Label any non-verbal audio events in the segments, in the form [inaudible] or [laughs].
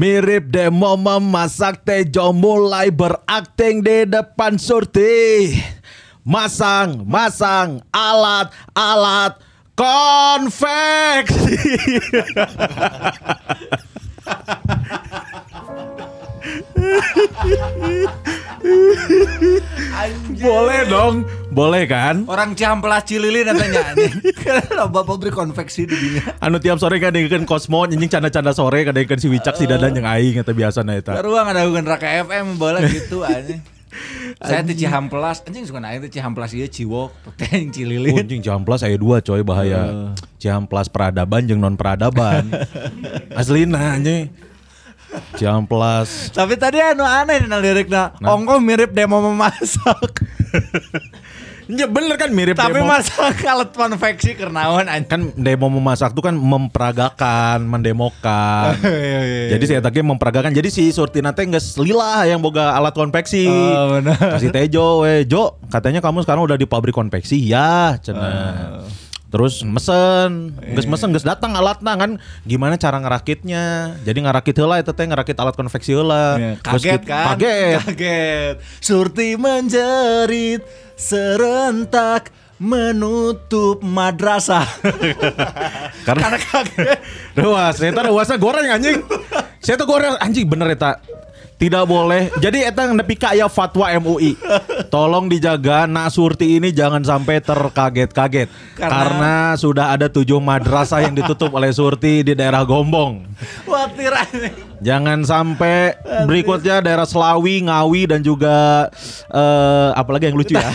Mirip demo memasak Tejo mulai berakting di depan surti. Masang, masang, alat, alat konveksi [laughs] [laughs] Boleh dong, boleh kan? Orang Ciamplas Cililin katanya Karena loba pabrik konveksi di dunia Anu tiap sore kan dengan Kosmo nyanyi canda-canda sore kan dengan si Wicak si Dadan yang aing eta biasa na eta. Baru ada hubungan Raka FM bola gitu [laughs] anjing Saya di Cihamplas Anjing suka naik di Cihamplas iya Ciwok Pakai yang Cililin Anjing Ciamplas aya dua coy bahaya. Ciamplas peradaban jeung non peradaban. [laughs] Aslina anjing. Ciamplas. Tapi tadi anu aneh nih liriknya Ongko mirip demo memasak [laughs] Ya bener kan mirip Tapi demo. masak alat konveksi kernawan anjing kan demo memasak tuh kan memperagakan, mendemokan. [laughs] Jadi saya tadi memperagakan. Jadi si Surtina teh geus lila yang boga alat konveksi. Oh, benar. Kasih Tejo, we Jo, katanya kamu sekarang udah di pabrik konveksi. Ya, cenah. Terus mesen, geus mesen geus datang alatna kan gimana cara ngerakitnya. Jadi ngerakit heula eta teh ngerakit alat konveksi heula. Ya, Geus Kaget kan? Kaget. Kaget. Surti menjerit serentak menutup madrasah. [laughs] Karena Karena kaget. Ruas, eta ruasnya goreng anjing. [laughs] Saya tuh goreng anjing bener eta. Tidak boleh. Jadi eta nepi ka aya fatwa MUI. Tolong dijaga nak surti ini jangan sampai terkaget-kaget. Karena- Karena, sudah ada tujuh madrasah yang ditutup oleh surti di daerah Gombong. Khawatir. Jangan sampai berikutnya daerah Selawi, Ngawi dan juga eh apalagi yang lucu ya. [laughs]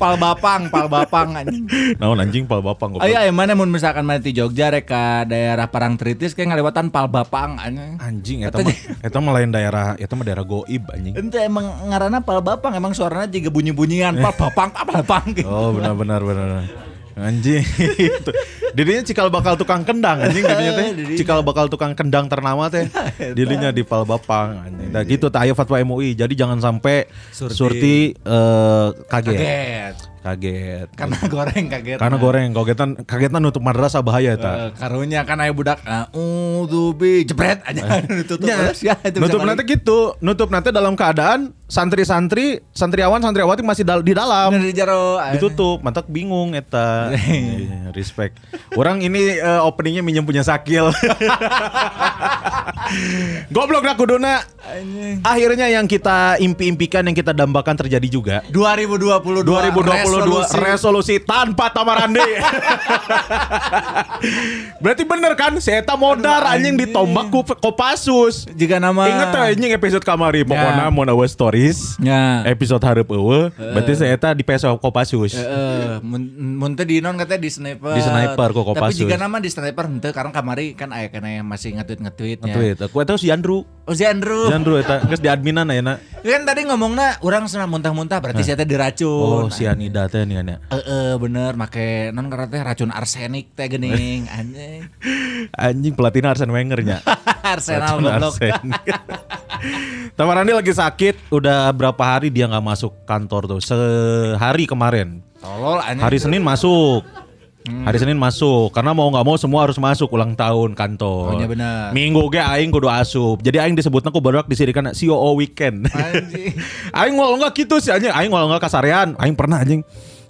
Pal Bapang, Pal Bapang anjing. Naon anjing pal bapang goblok. Ayo ayo mana mun misalkan mana di Jogja rek ka daerah Parangtritis kayak ngalewatan Pal Bapang anjing. Anjing eta mah eta mah lain daerah, eta mah daerah goib anjing. Ente emang ngarana Pal Bapang emang suaranya juga bunyi-bunyian Pal Bapang, Pal Bapang gitu. Oh benar benar benar. Anjing. [laughs] Dirinya cikal bakal tukang kendang anjing [laughs] dirinya teh. Cikal bakal tukang kendang ternama teh. [laughs] Dirinya di Palbapang anjing. Nah gitu tah aya fatwa MUI. Jadi jangan sampai Surti. surti, eh, kaget. Kaget. Kaget. Karena [laughs] goreng kaget. Karena goreng kagetan kagetan nutup madrasah bahaya eta. Eh, karunya kan aya budak uh tubi jebret aja [laughs] tutup Ya, terus. Ya itu nutup nanti gitu, nutup nanti dalam keadaan santri-santri, santriawan, santriawati masih dal- di dalam. Di jero ditutup mantak bingung eta. [laughs] Iya, respect. Orang ini eh, openingnya minjem punya sakil. Goblok dah kuduna. Akhirnya yang kita impi-impikan yang kita dambakan terjadi juga. 2022 2022 resolusi, resolusi. tanpa tamarandi [laughs] berarti bener kan Seta modar Aduh, anjing ditombak ku Kopassus jika nama Ingat tuh anjing episode kamari pokoknya mau nawa stories Ya. episode hareup eueuh berarti saya eta di peso Kopassus Heeh, mun teh di non katanya di sniper. Di sniper, kok Tapi Kopassus. jika nama di sniper henteu karena kamari kan aya kana yang masih nge-tweet nge-tweetnya. Tweet, aku eta si Andrew. Oh si Andrew. Si Andrew eta geus di adminan ayeuna. Kan tadi ngomongna orang senang muntah-muntah berarti saya teh diracun. Oh, si Anida teh nih nya. Heeh, bener make non karena teh racun arsenik teh geuning [laughs] anjing. Anjing pelatihnya Arsene Wenger nya. [laughs] Arsenal goblok. arsenik. [laughs] Tamarandi lagi sakit, udah berapa hari dia nggak masuk kantor tuh? Sehari kemarin. Tolol anjing. Hari Senin masuk. Hari Senin masuk karena mau nggak mau semua harus masuk ulang tahun kantor. Oh, iya benar. Minggu ge aing kudu asup. Jadi aing disebutna ku barudak disirikan COO weekend. Anjing. [laughs] aing walau nggak gitu sih anjing. Aing walau nggak kasarean. Aing pernah anjing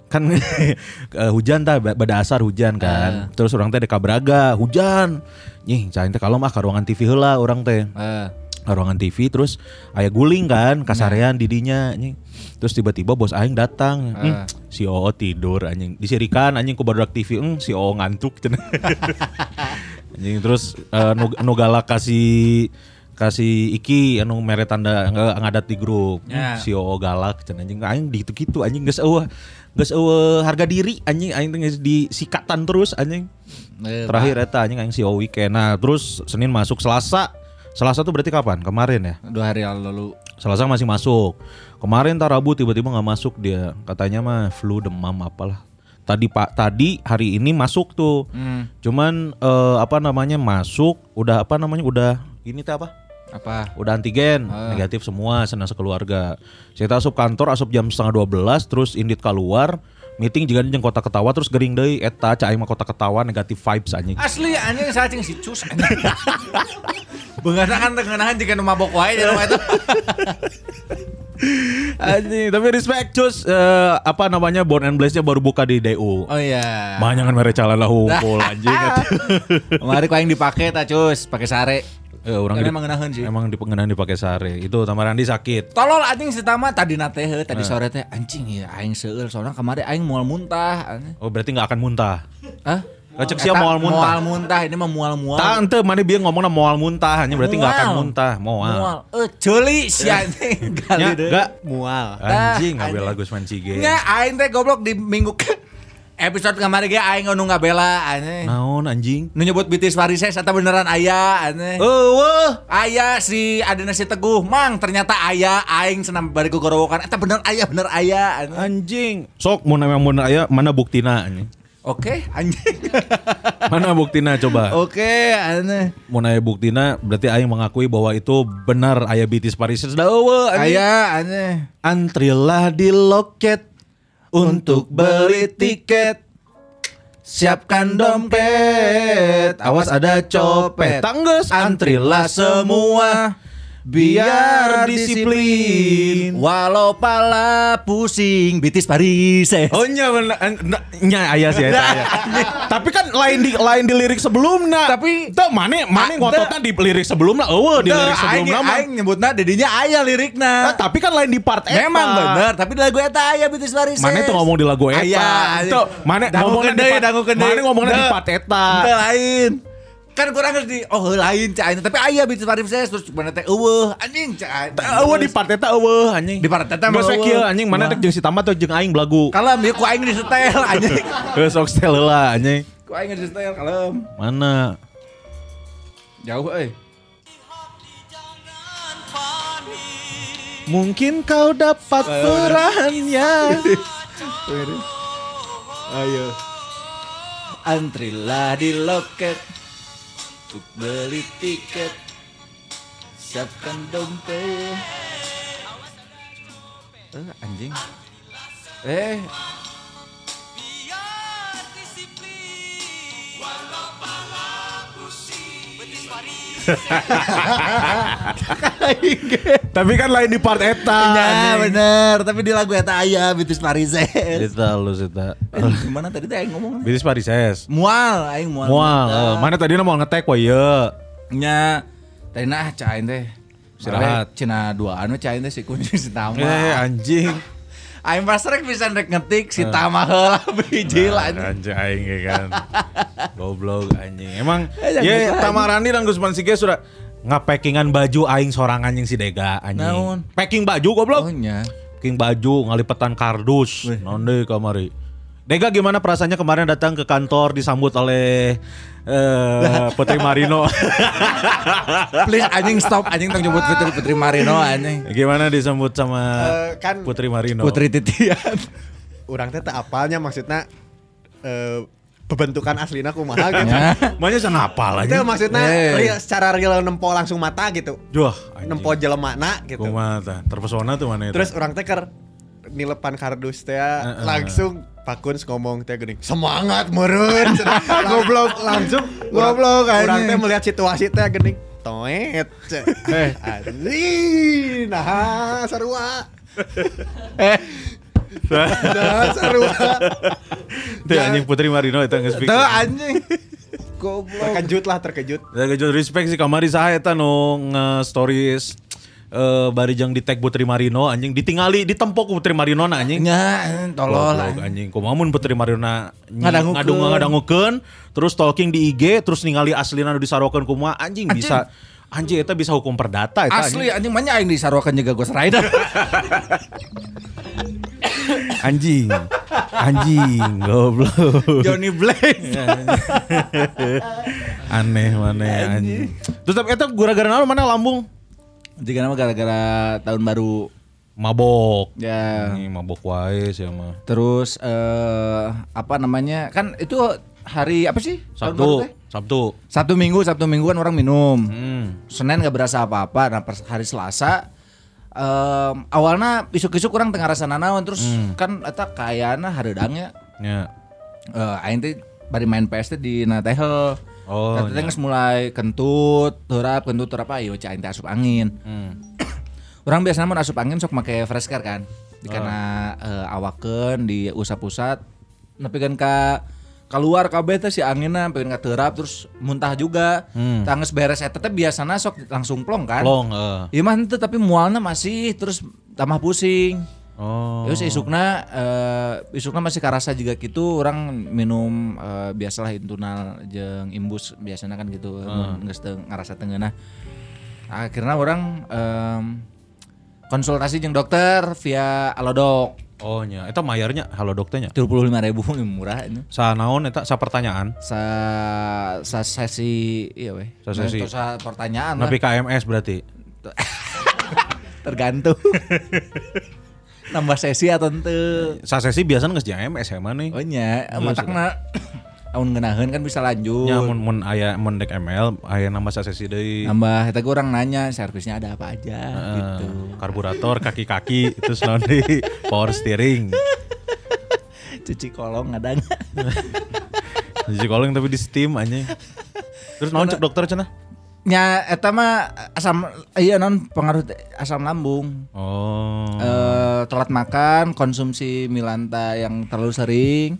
kan [laughs] eh, hujan tah pada asar hujan kan. Terus orang teh deka Braga hujan. Nyih, cain teh kalau mah ka ruangan TV heula orang teh. Eh, Ka ruangan TV terus aya guling kan kasarean didinya anjing. Terus tiba-tiba bos aing datang. Hmm, si Oo tidur anjing. Disirikan anjing ku barudak TV. Hmm, si Oo ngantuk [laughs] anjing terus eh, nu, galak kasih kasih Iki anu mere tanda ngadat di grup Ya. si OO galak cenah anjing aing gitu gitu anjing geus eueuh geus eueuh harga diri anjing aing geus disikatan terus anjing Eh, terakhir eta anjing aing si OO weekend nah terus Senin masuk Selasa Selasa tuh berarti kapan? Kemarin ya? Dua hari lalu. Selasa masih masuk. Kemarin tar Rabu tiba-tiba nggak masuk dia. Katanya mah flu demam apalah. Tadi pak tadi hari ini masuk tuh. Hmm, cuman eh, apa namanya masuk udah apa namanya udah ini teh apa? Apa? udah antigen Ah. negatif semua senang sekeluarga. Saya asup kantor asup jam setengah 12 terus indit keluar meeting juga jeung kota ketawa terus gering deui eta cai mah kota ketawa negatif vibes anjing Asli anjing cacing si cus anjing. [laughs] Beungana kan tengenahan jika mabok wae di rumah itu. [laughs] anjing tapi respect cus Eh, apa namanya Born and Blaze-nya baru buka di DU Oh iya. banyak kan mere calon lah humpul [laughs] anjing Kemarin kau yang dipakai ta cus, pakai sare. Eh, orang di- emang ngeunaheun sih. emang di dipakai sare itu tamarandi sakit Tolol anjing si tama tadi nate heuh, tadi sore teh anjing ya aing seueur soalnya kemarin aing moal muntah. anjing. oh berarti nggak akan muntah Hah? Kacek sia Eta moal muntah. Moal muntah ini mah mual mual. Tak ente mana biar ngomongnya moal muntah hanya berarti nggak akan muntah moal. Mual. Eh joli si anjing [laughs] kali Ya, deh. enggak Mual. anjing Tah, nggak bela anjing. Gus Mancige. Nya aing teh goblok di minggu ke- episode kemarin ge aing nu ngabela anjing. Naon anjing? Nu nyebut bitis varises eta beneran aya anjing. Eueuh. Aya si Adina si Teguh, mang ternyata aya aing senam bari gorowokan eta bener aya bener aya anjing. Anjing. Sok mau memang mau aya mana buktina anjing? Oke, anjing. [laughs] Mana buktina coba? Oke, aneh. Mau nanya buktina berarti aing mengakui bahwa itu benar aya bitis parises da eueuh anjing. Aya aneh. Antrilah di loket untuk beli tiket. Siapkan dompet, awas ada copet. Tangges, antrilah semua, biar disiplin. Walau pala pusing bitis Paris. Oh nya nya aya sih eta aya. [laughs] Tapi kan lain di lain di lirik sebelumnya. Tapi- teu mane mane Ah, ngototna di lirik sebelumnya eueuh di lirik sebelumnya aing nyebutna dedinya aya Ah, lirikna. tapi kan lain di part eta. Memang bener, tapi di lagu eta aya bitis Paris. Mana tuh ngomong di lagu eta? Tuh, mana ngomongnya di part- mana ngomongnya di part eta? Lain. Kan kurang geus di oh lain cai tapi aya bitis Paris terus mana teh eueuh anjing cai. Eueuh di part eta eueuh anjing. Di part eta mah we eueuh. anjing mana teh jeung si Tama tuh jeung aing belagu. Kalem ya ku aing di setel anjing. [laughs] Geus sok setel heula anjing. Ku aing di setel kalem. Mana? Jauh euy. Mungkin kau dapat perannya. [laughs] Ayo. Antrilah di loket untuk beli tiket. Siapkan dompet. Eh, anjing. Eh. [laughs] Tapi kan lain di part eta. Ya bener, tapi di lagu eta aya Bitis Parises. Eta lu eta. Gimana tadi teh aing ngomong? Bitis Parises. Mual, aing mual. Mual, eh, mana tadi mau ngetek wah ieu. Nya tadi nah cain teh. Istirahat. Cina dua anu cain teh si kunci si Tama. Eh anjing. Aing pas rek bisa rek ngetik si Tama heula [laughs] biji lah. Anjing aing kan. [laughs] Goblok anjing. Emang Eh, ya Tamarandi dan Gus Mansige sudah ngapackingan baju aing seorang anjing si Dega anjing. Naon? Packing baju goblok. Oh nya. Packing baju ngalipetan kardus. Nonde kamari. Dega gimana perasaannya kemarin datang ke kantor disambut oleh eh, Putri Marino. [laughs] Please anjing stop anjing tong nyebut Putri Putri Marino anjing. gimana disambut sama Eh, kan Putri Marino? Putri Titian. [laughs] orang teh tak apalnya maksudnya eh pembentukan aslina kumaha gitu. Ya. Makanya sana apa Itu lagi? maksudnya Eh. real, secara real nempo langsung mata gitu. Duh, Nempo jelemana gitu. Kumaha tah? Terpesona tuh mana itu? Terus orang teh keur nilepan kardus teh Heeh. langsung Pak Kuns ngomong teh geuning semangat meureun! [laughs] Goblok [laughs] langsung goblok orang teh melihat situasi teh geuning toet eh. Anjing nah sarua. Eh, [laughs] nah sarua. Tuh anjing Putri Marino itu nggak speak. tuh anjing. Goblok. terkejut lah terkejut. Ya kejut respect sih kamari saya eta nu nge-stories. eh bari jeung di tag Putri Marino anjing ditingali ditempok Putri Marino na anjing. Nya tolol Goblok, anjing. anjing. Kumaha mun Putri Marino na Ngadangukeun. terus stalking di IG terus ningali aslina nu disarokeun kumaha anjing Anjing. bisa Anjing eta bisa hukum perdata eta Asli anjing mana aing disaruakeun juga Ghost Rider. [laughs] anjing. Anjing, goblok. Johnny Blaze. [laughs] Aneh mana anjing. Terus tapi eta gara-gara mana lambung? Jika nama gara-gara tahun baru Mabok. ya. Ini mabok wae sih mah. Terus eh apa namanya? Kan itu hari apa sih? Sabtu? Sabtu. Sabtu Minggu, Sabtu Minggu kan orang minum. Hmm. Senin nggak berasa apa-apa. Nah hari Selasa em, awalnya isuk-isuk orang tengah rasa nanaon terus kan eta kayana hareudangnya Ya. eh aing teh bari main PS teh di natehel. Oh, Oh, teh geus mulai kentut, turap, kentut, turap ayo cai teh asup angin. Hmm. [clears throat] Orang biasanya mau asup angin sok make fresh car kan. Di kana eh, awakeun di usap-usap. Tapi kan ka keluar kabeh teh si anginna pengen ka terap terus muntah juga. Hmm. Tangis beres eta teh biasana sok langsung plong kan. Long, eh. Iya mah tapi mualna masih terus tambah pusing. Oh. Terus isukna eh, isukna masih karasa juga gitu orang minum eh, biasalah intunal jeung imbus biasanya kan gitu mun geus teu ngarasa teu ngeunah. Akhirnya orang em, konsultasi jeung dokter via Alodoc. Oh nya, eta mayarnya halo dokternya. 35 ribu murah ini. Sanaon eta sa pertanyaan? Sa, sa sesi iya weh. Sa sesi. Nah, sa pertanyaan. Napi KMS berarti. [laughs] Tergantung. [laughs] Nambah sesi atau ente. Sa sesi biasanya geus JMS ya mana? Oh nya, matakna [clears throat] amun ngeunaheun kan bisa lanjut. Nya mun mun aya mun dek ML aya nambah sa sesi deui. Nambah eta gue orang nanya servisnya ada apa aja Heeh. gitu. Karburator, kaki-kaki, terus naon deui? Power steering. Cuci kolong ada nggak? Jadi calling tapi di steam aja. Terus naon cek dokter cenah? Nya eta mah asam iya non pengaruh asam lambung. Oh. Eh telat makan, konsumsi milanta yang terlalu sering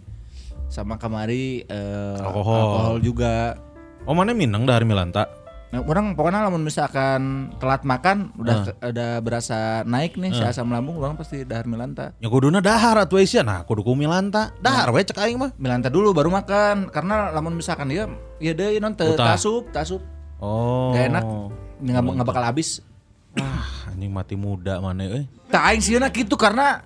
sama kamari eh, Alkohol. juga. Oh mana minang dari Milanta? Nah, orang pokoknya lamun misalkan telat makan udah udah berasa naik nih si asam lambung orang pasti dahar milanta. Ya kuduna dahar atuh Aisyah. Nah, kudu ku Milanta. Dahar we cek aing mah. Milanta dulu baru makan karena lamun misalkan dia ya deh non teu Utah. tasup tasup Oh. Gak enak. nggak nggak bakal habis. Ah, anjing mati muda mana euy. Tak aing sieuna gitu karena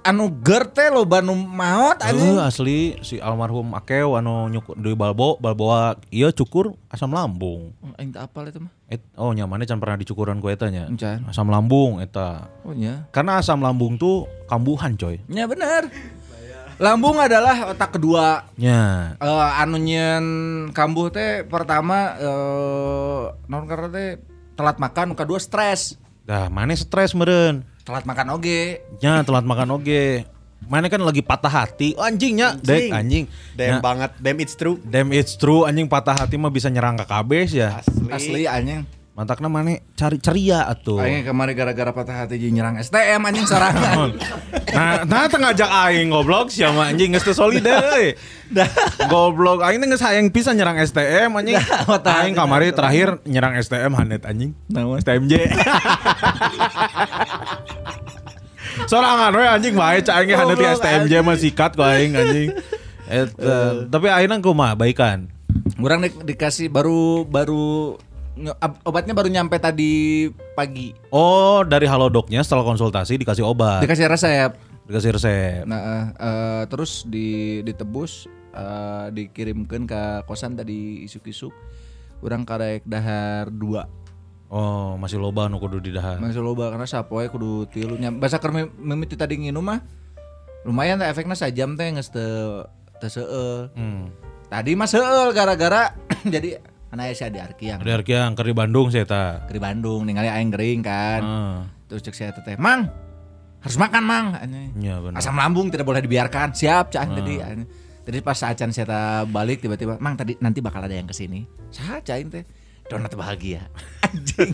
anu ger teh loba nu maot Eh, anjing. asli si almarhum Akeo anu nyukur di balbo balboa iya cukur asam lambung. Aing tak apal itu mah. Et, oh nyamannya can pernah dicukuran ku eta nya. Encan. Asam lambung eta. Oh nya. Karena asam lambung tuh kambuhan coy. Ya bener. Lambung adalah otak kedua. Nya. Eh anu nyen kambuh teh pertama eh naon karena teh telat makan, kedua stres. Dah mana stres meren. Telat makan oge. Nya telat makan oge. Mana kan lagi patah hati. Oh, anjingnya, dek anjing. Damn Nya, banget, damn it's true. Damn it's true anjing patah hati mah bisa nyerang ke kabes ya. Asli. Asli anjing. Mantakna mana cari ceria atuh. Aing kemarin gara-gara patah hati jeung nyerang STM anjing sorangan. [laughs] Nah, nah teu ngajak aing goblok siapa anjing geus solid euy. [laughs] Goblok aing teh geus hayang pisan nyerang STM anjing. patah Aing kamari terakhir nyerang STM Hanet anjing. Naon? STMJ. [laughs] Sorangan we anjing bae cak aing Hanet STMJ mah sikat ku aing anjing. Eta, tapi akhirnya kumaha baikan. Orang di- dikasih baru baru obatnya baru nyampe tadi pagi. Oh, dari Halodoknya setelah konsultasi dikasih obat, Dikasih resep. dikasih resep. Nah, eh, terus di ditebus eh, dikirimkan ke kosan tadi isuk-isuk. Orang karek dahar dua. Oh, masih loba nu kudu didahar. Masih loba karena sapoe kudu tilu nya. Basa keur mi- mimiti tadi nginum mah. Lumayan teh efeknya sajam teh geus teu seueul. Hmm. Tadi mah seueul gara-gara [clears throat] jadi anak saya di Arkiang. Dari Arkiang ke di Bandung sih eta. Ke Bandung ningali aing gering kan. Ah, Terus cek saya teh, "Mang, harus makan, Mang." Benar. Asam lambung tidak boleh dibiarkan. Siap, cah tadi. anjing. Tadi pas saat can saya balik tiba-tiba, "Mang, tadi nanti bakal ada yang ke sini." Saha cah teh? Donat bahagia. [laughs] Anjing.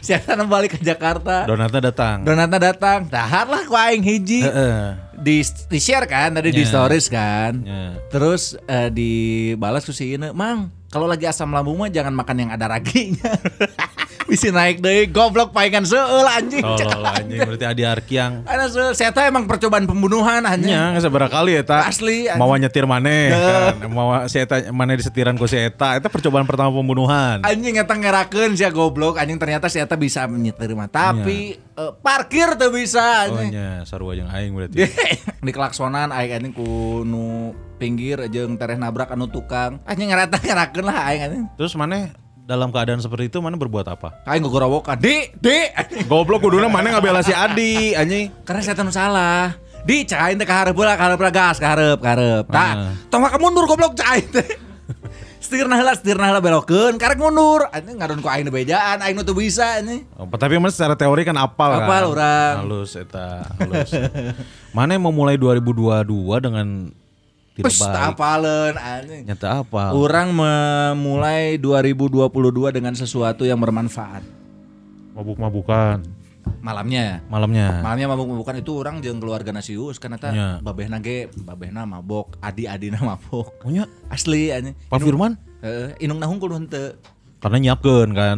Saya tanam balik ke Jakarta. Donatnya datang. Donatnya datang. Dahar lah ku aing hiji. Heeh. Di di share kan tadi di Iya. stories kan. Ya. Terus eh, dibalas ku si "Mang, kalau lagi asam lambung mah jangan makan yang ada raginya." [laughs] Bisa naik deh, goblok palingan seul anjing. Tolol anjing berarti Adi Arkiang. Ada seul, saya tahu emang percobaan pembunuhan anjing. Nya seberapa kali eta Asli, anjing. mau nyetir maneh kan mau si eta maneh disetiran ku si eta eta percobaan pertama pembunuhan Anjing eta ngerakeun sia goblok, anjing ternyata eta bisa menyetir mah, tapi eh, parkir tuh bisa oh anjing. nya sarua jeung aing berarti [laughs] di kelaksonan aing anjing ku nu pinggir jeung tereh nabrak anu tukang. Anjing ngarata ngerakeun lah aing anjing. terus maneh dalam keadaan seperti itu maneh berbuat apa Aing gogorowokan. Di, di. goblok kuduna maneh ngabela si Adi anjing Karena saya tahu salah. Di cek aing teh ka hareup heula, ka hareup heula, gas, ka hareup, ka hareup. Ah. Tah, tong ka mundur goblok cek aing teh. [laughs] Setirna heula, setirna heula belokeun, karek mundur. Anjing ngadon ku aing bejaan, aing nu teu bisa anjing. Oh, tapi mana secara teori kan apal kan? Apal urang. Halus eta, halus. Mana yang memulai 2022 dengan tidak Pes, baik? tak apaleun anjing. Nyata apa? Orang memulai 2022 dengan sesuatu yang bermanfaat. Mabuk-mabukan. Malamnya. Malamnya. Malamnya mabuk-mabukan itu orang jeung keluarga nasius karena ta Nya. babehna ge babehna mabok, adi-adina [laughs] mabok. Oh nya, Asli anjing. Pak Firman? Heeh, inung nahung kudu henteu. Karena nyiapkeun kan.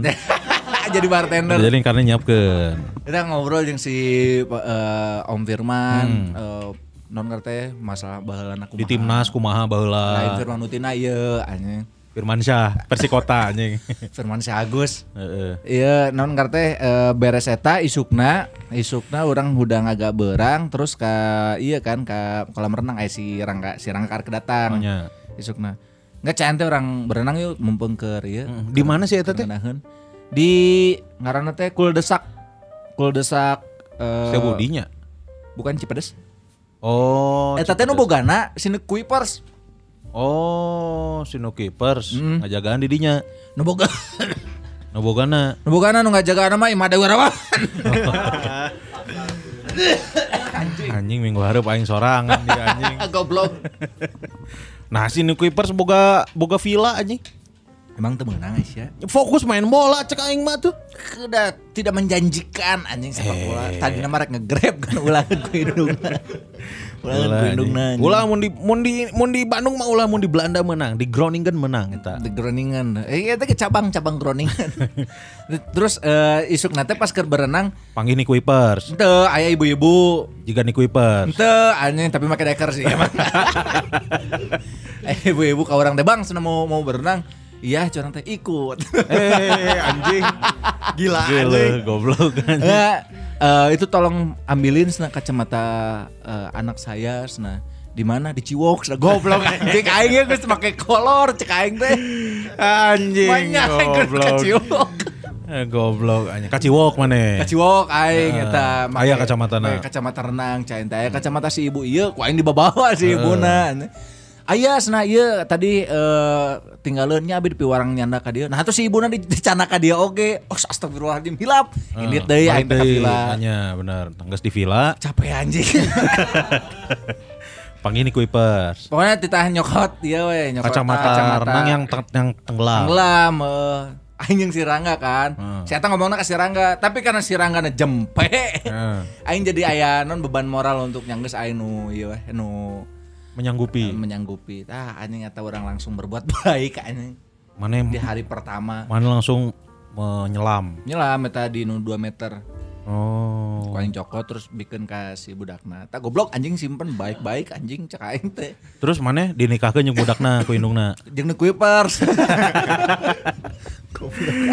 [laughs] Jadi bartender. Jadi karena nyiapkeun. Kita ngobrol jeung si eh, Om Firman eh, non ngerti masalah baheulana kumaha. Di timnas kumaha Lain baheula. Firman Utina ieu anjing. Firman Syah, Persikota anjing. [laughs] Firman si Agus. Heeh. Iya, non ngerti eh, beres eta isukna, isukna orang hudang agak berang terus ka iya kan ka kolam renang aya si Rangga si Rangga karek datang. Oh, nya. Isukna. Enggak cantik orang berenang yuk mumpung keur ieu. Hmm, Di mana sih eta teh? Di ngaranna teh Kuldesak. Kuldesak eh Saya budinya. bukan Cipedes. Oh. Eta teh nu bogana sini Kuipers. Oh, Sino Keepers Hmm. ngajagaan di dinya. Nu boga [laughs] Nu bogana. nu bogana nu ngajaga nama Imah Dewi Rawan. [laughs] Anjing minggu hareup aing sorangan di anjing. [laughs] Goblok. Nah, Sino Keepers boga boga villa anjing. Emang teu meunang Aisyah. Fokus main bola cek aing mah tuh. udah tidak menjanjikan anjing sepak bola. Tadi nama rek nge-grab kan ulangan ku hidungna. Ulangan ku hidungna. Ulah mun di mun di mun di Bandung mah ulah mun di Belanda menang, di Groningen menang eta. The Groningen. Eh itu ke cabang-cabang Groningen. [laughs] Terus eh, isuk nate pas keur berenang Panggil nih Kuipers. ente aya ibu-ibu. Jika nih Kuipers. Ente anjing tapi make deker sih emang. [laughs] eh ibu-ibu ka orang teh bang senang mau mau berenang. Iya, curang teh ikut. Eh anjing. Gila anjing. Gila, goblok anjing. Enggak, eh, itu tolong ambilin sana kacamata eh, anak saya sana di mana di Ciwok sana goblok [laughs] anjing aing ge geus make kolor cek aing teh Anjing. banyak ka Ciwok Eh, goblok anjing. Kaciwok mana? ka Ciwok aing eta make- aya kacamatana. make kacamata renang cain teh kacamata si ibu ieu ku aing dibawa si ibuna Aya sana ieu tadi eh tinggalin nya abi di piwarang nyanda ka dieu. Nah tuh si ibuna di dicana ka dia oge. Oh astagfirullahaladzim hilap. Ini deui aing ka villa. Hanya benar. Tanggas di villa. Capek anjing. [laughs] Panggil nih Kuipers. Pokoknya ditahan nyokot dia we nyokot Kacamata, renang yang teng- yang tenggelam. tenggelam eh aing jeung si Rangga kan. Hmm. Si Eta ngomongna ka si Rangga, tapi karena si Rangga jempe. Heeh. [laughs] aing jadi aya non beban moral untuk nyanggeus aing nu we nu Menyanggupi. menyanggupi. Ah anjing eta orang langsung berbuat [laughs] baik anjing Mana yang di hari pertama. mana langsung menyelam. Nyelam eta di nu 2 meter. Oh. Ku aing cokot terus bikin ka si budakna. Tak goblok anjing simpen baik-baik anjing cek aing teh. Terus mana dinikahkeun jeung budakna ku indungna. [laughs] Jeung nu kuipers. [laughs]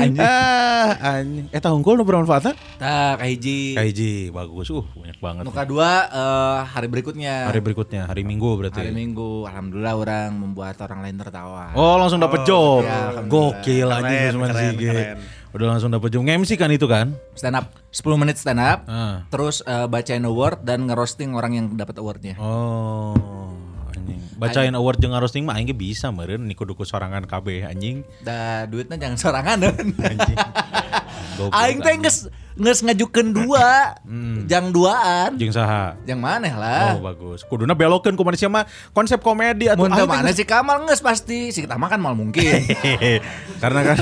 anjing. Ah, anjing. Eta hungkul nu bermanfaat? Tah kahiji. Kaiji bagus. Uh, banyak banget. Nu kedua eh, hari berikutnya. Hari berikutnya, hari Minggu berarti. Hari Minggu, alhamdulillah orang membuat orang lain tertawa. Oh, langsung dapet job. ya. Gokil anjing Gusman keren, Sige. Udah langsung dapet job. Nge-MC kan itu kan? Stand up, 10 menit stand up. Ah. Terus eh, bacain award dan ngerosting orang yang dapat awardnya. Oh, anjing. Bacain award jeung roasting mah aing ge bisa meureun niku duku sorangan KB anjing. Da duitnya jangan sorangan. Anjing. [laughs] Aing teh geus geus ngajukeun dua, jang duaan. jeung saha? Yang maneh lah. Oh, bagus. Kuduna belokeun ku manusia mah konsep komedi atuh. Mun teu mana si Kamal geus pasti, si kita mah kan mal mungkin. [laughs] Karena kan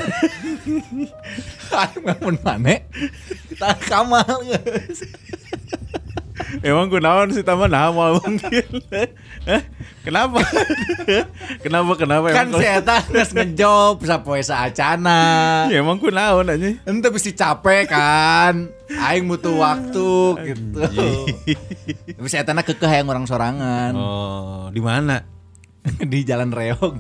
[laughs] Aing mah mun maneh kita Kamal geus. Emang kunaon sih taman nah mau mungkin. Hah? Kenapa? kenapa kenapa kan emang si Eta geus ngejob sapoe saacana. Ya, emang kunaon aja. Ente mesti capek kan. Aing butuh waktu gitu. Tapi si Eta kekeh yang orang sorangan Oh, di mana? [laughs] di Jalan Reog.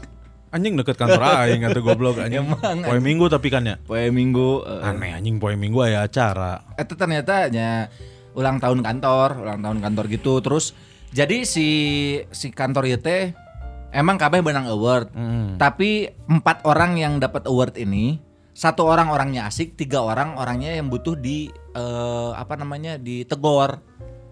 Anjing deket kantor aing atau goblok anjing. Emang, Poe Minggu tapi kan ya. Poe Minggu. eh, Aneh anjing poe Minggu aya acara. itu ternyata nya ulang tahun kantor, ulang tahun kantor gitu. Terus jadi si si kantor itu teh emang kabeh benang award. Hmm. Tapi empat orang yang dapat award ini, satu orang orangnya asik, tiga orang orangnya yang butuh di eh, apa namanya ditegor.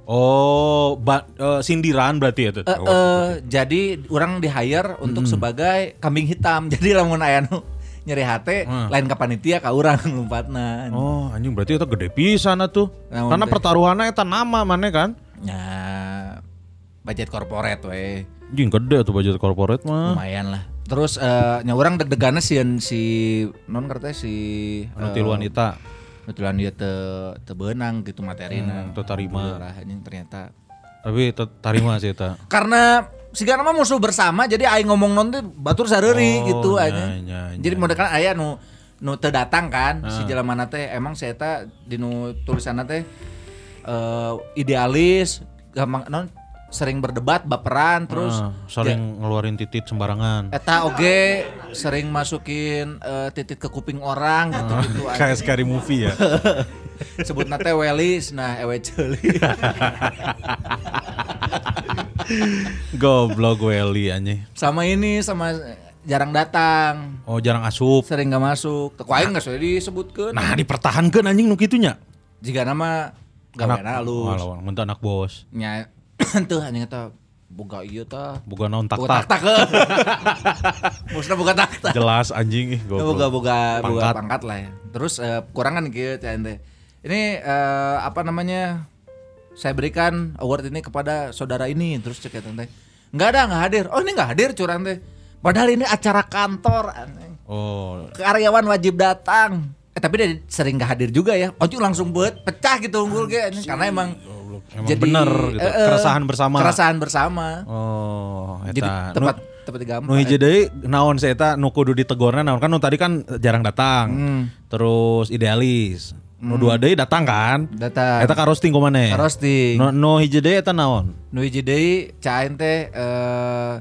Oh, ba- eh, sindiran berarti ya tuh. Eh, eh, jadi orang di hire untuk sebagai kambing hitam. [laughs] Jadi lamun aya nu nyeri hate, Hmm. lain ka panitia ka urang [laughs] lompatna. Oh, anjing berarti itu gede pisan atuh. Naon Karena pertaruhannya eta nama mana kan? Ya budget corporate we. Anjing gede tuh budget corporate mah. lumayan lah terus eh nya orang deg-degannya si si non kereta si Anu tilu wanita. kebetulan dia te te benang gitu materina Hmm, teu tarima. lah anjing ternyata Tapi itu tarima sih eta. karena si mah musuh bersama jadi aing ngomong non teh batur sareri Oh, gitu aja nya, jadi nya. model kan aya nu nu teu datang kan si Ah. jalan mana teh emang saya eta di nu tulisanna teh eh idealis gampang non sering berdebat baperan terus Ah, sering ngeluarin titit sembarangan. Eta oge sering masukin eh, titit ke kuping orang gitu gitu aja. Kayak scary movie ya. [laughs] Sebut nate welis nah ewe ceuli. [laughs] Goblok Welly anjing. sama ini sama jarang datang. Oh, jarang asup. Sering gak masuk. Teu aing geus we disebutkeun. Nah, dipertahankan anjing nu kitunya. Jika nama gaweana halus. Walau, mentah anak bos. Nya [coughs] teu anjing eta boga ieu tah. Boga naon tak tak. tak-tak. Musna [laughs] boga tak-tak. Jelas anjing ih goblok. boga boga Pangkat. pangkat lah ya. Terus eh, kurangan gitu ya ente. Ini eh, apa namanya? Saya berikan award ini kepada saudara ini terus cek ya teh. Enggak ada, enggak hadir. Oh, ini enggak hadir curang teh. Padahal ini acara kantor aneh. Oh, Karyawan wajib datang. Eh tapi dia sering enggak hadir juga ya. Ojo langsung buat pecah gitu unggul ge karena emang emang bener gitu. eh, eh, Keresahan bersama. Keresahan bersama. Oh, eta. Jadi Nu- tempat tempat gampang. Nu hiji deui naon saya eta nu kudu ditegorna naon kan nu tadi kan jarang datang. Hmm. Terus idealis. Nu dua deui datang kan? Datang. Eta ka roasting kumaneh. Ka roasting. Nu nu hiji deui eta naon? Nu hiji deui cain teh eh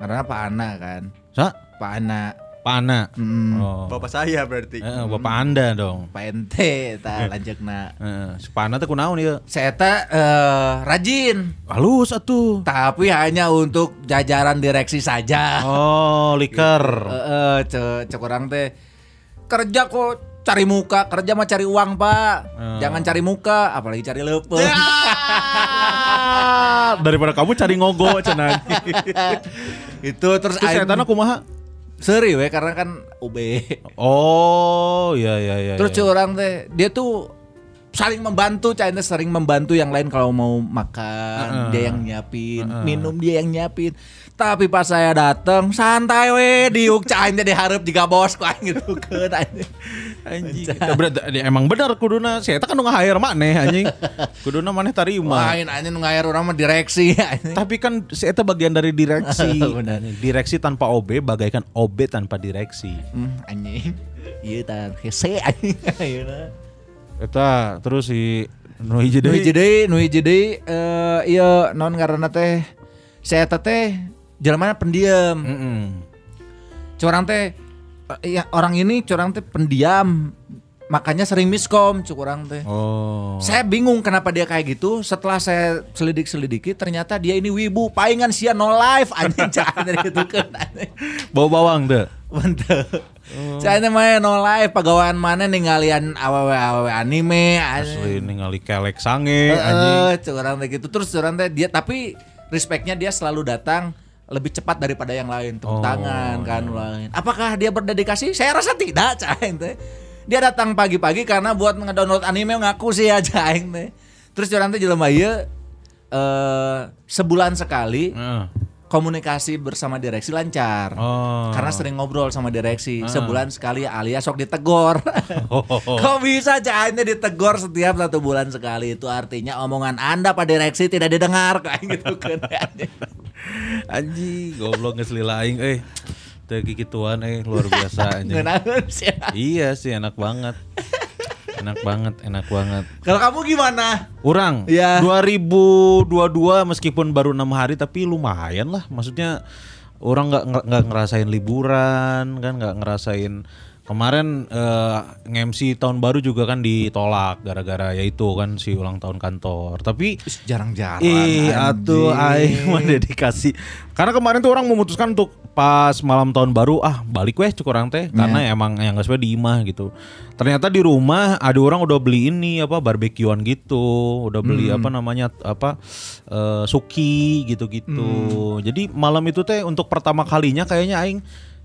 karena Pak Ana kan. Sa? Pak Ana, Pana. Hmm. Oh. Bapak saya berarti. Eh, bapak Anda dong. Pak Ente ta lanjutna. Heeh, si Pana teh kunaon ieu? Saya eh, rajin, Halus atuh. tapi hanya untuk jajaran direksi saja. Oh, liker. Heeh, [laughs] ce cek orang teh kerja kok cari muka, kerja mah cari uang, Pak. Hmm. Jangan cari muka, apalagi cari leupeung. Daripada kamu cari ngogo cenah. [laughs] Itu terus saya kumaha? seri we karena kan UB. Oh, iya iya iya. Terus cek orang teh dia tuh saling membantu, China sering membantu yang lain kalau mau makan, dia yang nyiapin, minum dia yang nyiapin. Tapi pas saya datang santai we diuk teh diharap juga bos ku gitu kan anjing. berarti emang benar kuduna saya kan nu ngahair maneh anjing. Kuduna maneh tarima. Main anjing nu ngayar orang mah direksi anjing. Tapi kan eta bagian dari direksi. [laughs] Direksi tanpa OB bagaikan OB tanpa direksi. Hmm, anjing. Iya tan hese anjing. [laughs] Ayeuna. Eta terus si nu hiji Nu deui. hiji deui, nu hiji deui eh ieu naon ngaranna teh saya teh jelema pendiam. Heeh. curang teh ya orang ini curang teh pendiam makanya sering miskom curang teh Oh. saya bingung kenapa dia kayak gitu setelah saya selidik selidiki ternyata dia ini wibu palingan sia no life anjing [laughs] cah dari gitu kan. Bau bawang deh. Bener. Saya main no life pegawaian mana ninggalian awewe awewe anime. Asli ningali kelek sange anjing. Heeh, curang teh gitu terus curang teh dia tapi respectnya dia selalu datang lebih cepat daripada yang lain tepuk Oh, tangan kan lain. Apakah dia berdedikasi? Saya rasa tidak, cain teh. Dia datang pagi-pagi karena buat ngedownload anime ngaku sih ya cain teh. Terus teh jelema ieu eh sebulan sekali Heeh. Komunikasi bersama direksi lancar. Oh. Karena sering ngobrol sama direksi sebulan sekali alias sok ditegor. Oh. [laughs] Kok bisa cahanya ditegor setiap satu bulan sekali itu artinya omongan anda pak direksi tidak didengar [laughs] kayak gitu kan. [laughs] Anjing, goblok ngeselila aing eh. Teu gituan eh luar biasa anjing. Iya sih enak banget. Enak banget, enak banget. Kalau kamu gimana? Orang Iya. 2022 meskipun baru enam hari tapi lumayan lah. Maksudnya orang nggak- nggak ngerasain liburan kan, nggak ngerasain kemarin eh, nge-MC tahun baru juga kan ditolak gara-gara ya itu kan si ulang tahun kantor. Tapi Jarang-jarang. Ih, atuh aing [laughs] mah dedikasi. Karena kemarin tuh orang memutuskan untuk pas malam tahun baru ah balik weh cuk orang teh karena emang yang nggak sesuai di imah gitu. Ternyata di rumah ada orang udah beli ini apa barbekyuan gitu, udah beli apa namanya apa eh, suki gitu-gitu. Jadi malam itu teh untuk pertama kalinya kayaknya aing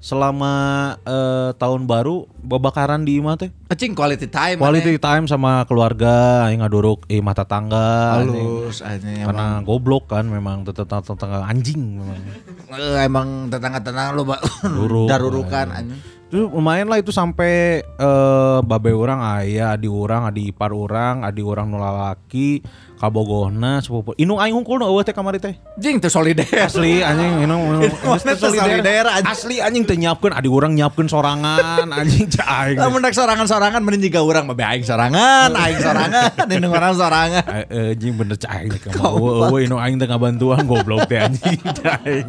selama eh, tahun baru babakaran di imah teh. Acing quality time. Quality time sama keluarga, aing ngaduruk eh mata tangga. halus emang. Karena goblok kan memang tetangga anjing memang. Eh, emang tetangga-tetangga lu Mbak. [laughs] Duruk. darurukan anjing. Itu lumayan lah itu sampai eh, babe orang ayah, adi orang, adi ipar orang, adi orang nulalaki, kabogohna, sepupu. Inung aing hungkul nu eueuh teh kamari teh. Jing teu solider. Asli anjing inung inung- [laughs] teu solider, anjing. Asli anjing teh nyiapkeun adi orang nyiapkeun sorangan anjing cah aing. Lamun dak sorangan-sorangan mending jiga urang mah aing sorangan, aing sorangan, [laughs] indung orang sorangan. Eh, eh, anjing bener cah aing. Eueuh [laughs] eueuh inung aing teh ngabantuan goblok teh anjing aing.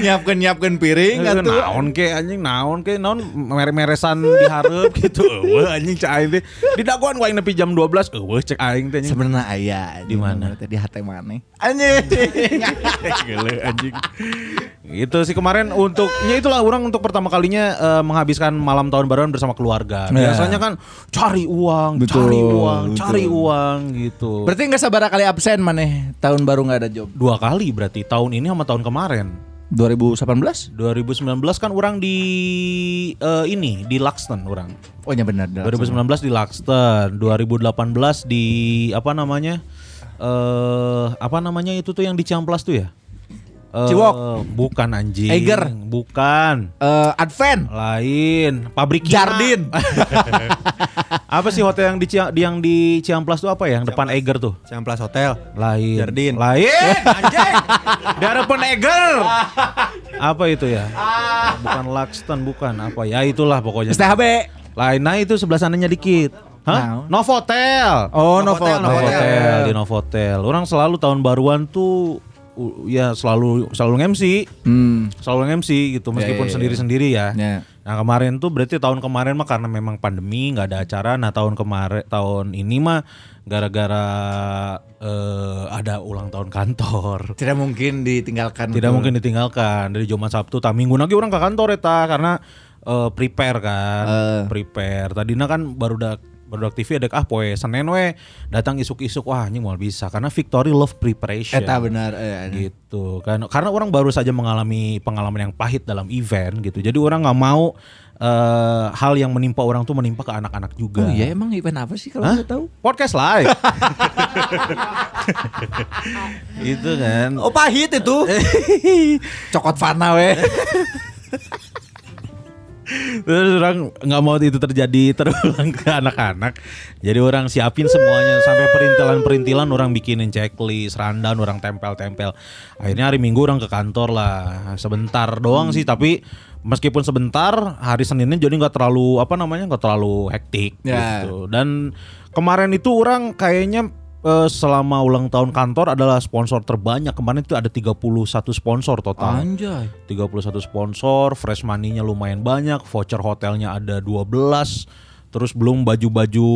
Nyiapkeun nyiapkeun piring Eh, atuh. naon ke anjing naon ke naon mere-meresan dihareup gitu eueuh anjing cek aing teh di dagoan gua aing nepi jam 12 eueuh cek aing teh anjing Sebenarnya aya Di mana? Di hati mana? Anjing. [laughs] Gele anjing itu sih kemarin untuknya itulah orang untuk pertama kalinya eh, menghabiskan malam tahun baruan bersama keluarga Ya. biasanya kan cari uang Betul, cari uang betul. cari uang gitu Berarti nggak sabar kali absen maneh tahun baru nggak ada job. dua kali berarti tahun ini sama tahun kemarin 2018? 2019 kan orang di eh, ini di Laxton orang Oh iya benar. 2019 di Laxton, 2018 di apa namanya? Eh apa namanya itu tuh yang di Ciamplas tuh ya? Eh, Ciwok. Bukan anjing. Eiger. Bukan. Eh, Advent. Lain, pabrik. Jardin. [laughs] apa sih hotel yang di Cia- yang di Ciamplas tuh apa ya? Yang depan Eiger tuh. Ciamplas Hotel. Lain. Jardin. Lain, anjing. Di hadapan Eiger. [laughs] apa itu ya? Bukan Laxton, bukan apa ya? Itulah pokoknya. STHB. Lain, nah itu sebelah sananya dikit. Hah? Novotel. Oh, Novotel, Novotel. Novotel, di Novotel. Orang selalu tahun baruan tuh ya selalu selalu nge-MC, Hmm. selalu nge-MC gitu meskipun ya, ya. sendiri-sendiri ya. Ya. Nah, kemarin tuh berarti tahun kemarin mah karena memang pandemi nggak ada acara. Nah, tahun kemarin tahun ini mah gara-gara eh, ada ulang tahun kantor. Tidak mungkin ditinggalkan. Tidak betul. mungkin ditinggalkan dari Jumat Sabtu, tak minggu lagi orang ke kantor eta karena eh, prepare kan, Eh. prepare. Tadinya kan baru dak dak TV ada ah poe Senin we datang isuk-isuk wah ini mau bisa karena Victory love preparation. Eta benar. eh, eh. gitu kan karena orang baru saja mengalami pengalaman yang pahit dalam event gitu jadi orang nggak mau eh, hal yang menimpa orang tuh menimpa ke anak-anak juga Oh iya emang event apa sih kalau nggak tahu? podcast live [laughs] itu kan Oh pahit itu. [laughs] Cokot Fana we. [laughs] Terus orang nggak mau itu terjadi terulang ke anak-anak. Jadi orang siapin semuanya sampai perintilan-perintilan orang bikinin checklist, rundown orang tempel-tempel. Akhirnya hari Minggu orang ke kantor lah. Sebentar doang sih tapi meskipun sebentar hari Seninnya jadi nggak terlalu apa namanya nggak terlalu hektik Ya. gitu. Dan kemarin itu orang kayaknya eh, selama ulang tahun kantor adalah sponsor terbanyak. Kemarin itu ada 31 sponsor total. Anjay. 31 sponsor, fresh money-nya lumayan banyak, voucher hotelnya ada 12, terus belum baju-baju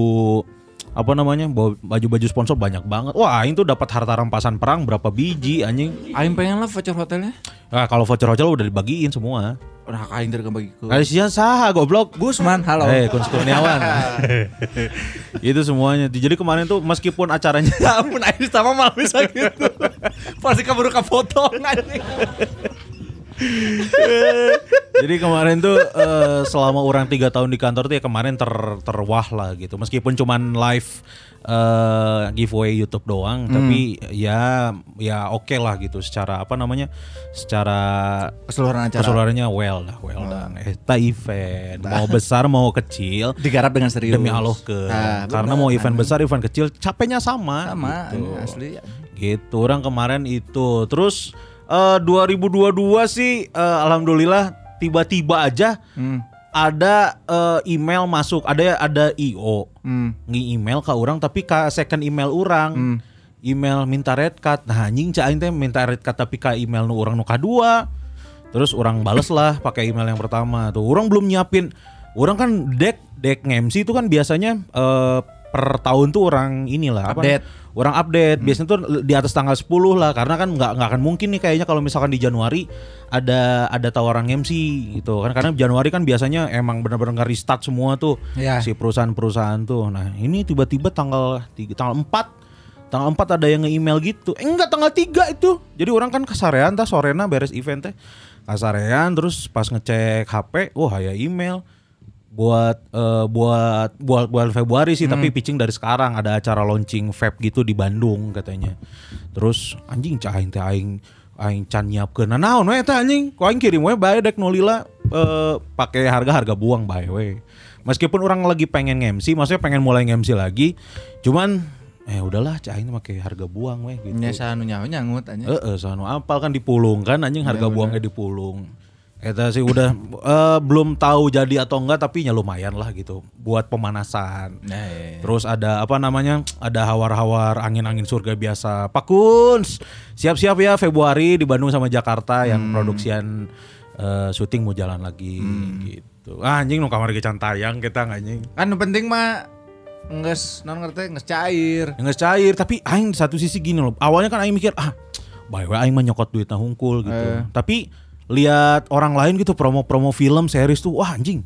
apa namanya baju-baju sponsor banyak banget. Wah, ini tuh dapat harta rampasan perang berapa biji anjing. Aing pengen lah voucher hotelnya. Nah, kalau voucher hotel udah dibagiin semua. Udah aing dari bagi ke. Kasihan saha goblok. Gusman, halo. Eh, Kun Kurniawan. [laughs] itu semuanya. Jadi kemarin tuh meskipun acaranya [laughs] Ampun aing sama malah bisa gitu. [laughs] Pasti kabur ke foto anjing. Jadi kemarin tuh eh, selama orang tiga tahun di kantor tuh ya kemarin ter terwah lah gitu. Meskipun cuman live eh, giveaway YouTube doang, tapi ya ya oke lah gitu secara apa namanya? Secara Keseluruhan acara. keseluruhannya well dah, well done. Eta event mau [laughs] besar mau kecil Digarap dengan serius. demi Allah ke Ah, karena bener. mau event besar event kecil capeknya sama sama gitu. asli. gitu orang kemarin itu terus eh, 2022 sih eh, alhamdulillah tiba-tiba aja Hmm. ada eh, email masuk. Ada ada io Hmm. ngi-email ke orang tapi ke second email orang. Email minta red card. Nah anjing cak aing teh minta red card tapi ke email nu orang nu kedua terus orang bales lah pakai email yang pertama tuh. Orang belum nyiapin. Orang kan deck deck MC itu kan biasanya eh, per tahun tuh orang inilah apa Update. Orang update. Biasanya tuh di atas tanggal 10 lah karena kan nggak nggak akan mungkin nih kayaknya kalau misalkan di Januari ada ada tawaran MC gitu kan. Karena Januari kan biasanya emang benar-benar nge-restart semua tuh Ya. si perusahaan-perusahaan tuh. Nah ini tiba-tiba tanggal tiga, tanggal 4 tanggal 4 ada yang nge-email gitu. Eh enggak tanggal 3 itu. Jadi orang kan kasarean tah sorena beres event teh. Kasarean terus pas ngecek HP wah ya email buat eh, buat buat buat Februari sih tapi pitching dari sekarang ada acara launching vape gitu di Bandung katanya. Terus anjing cah aing teh aing aing can nyiapkeun. Nah naon we eta anjing? Ku aing kirim we bae dek nolila eh pakai harga-harga buang bae we. Meskipun orang lagi pengen MC, maksudnya pengen mulai MC lagi, cuman eh udahlah cah aing pakai harga buang we gitu. Nya sanu nyawa nyangut aja. Heeh, sono apal kan dipulung kan anjing harga buangnya dipulung. Eta sih udah eh, belum tahu jadi atau enggak tapi ya lumayan lah gitu buat pemanasan. Nah, iya, iya. Terus ada apa namanya? Ada hawar-hawar angin-angin surga biasa. Pak Kuns, siap-siap ya Februari di Bandung sama Jakarta yang produksian eh, syuting mau jalan lagi gitu. Ah, anjing nu kamar gecan tayang kita anjing. Kan penting mah nges non ngerti nges cair. Nggak cair tapi aing satu sisi gini loh. Awalnya kan aing mikir ah, bae aing mah nyokot duit hungkul gitu. Eh. Tapi lihat orang lain gitu promo-promo film series tuh wah anjing.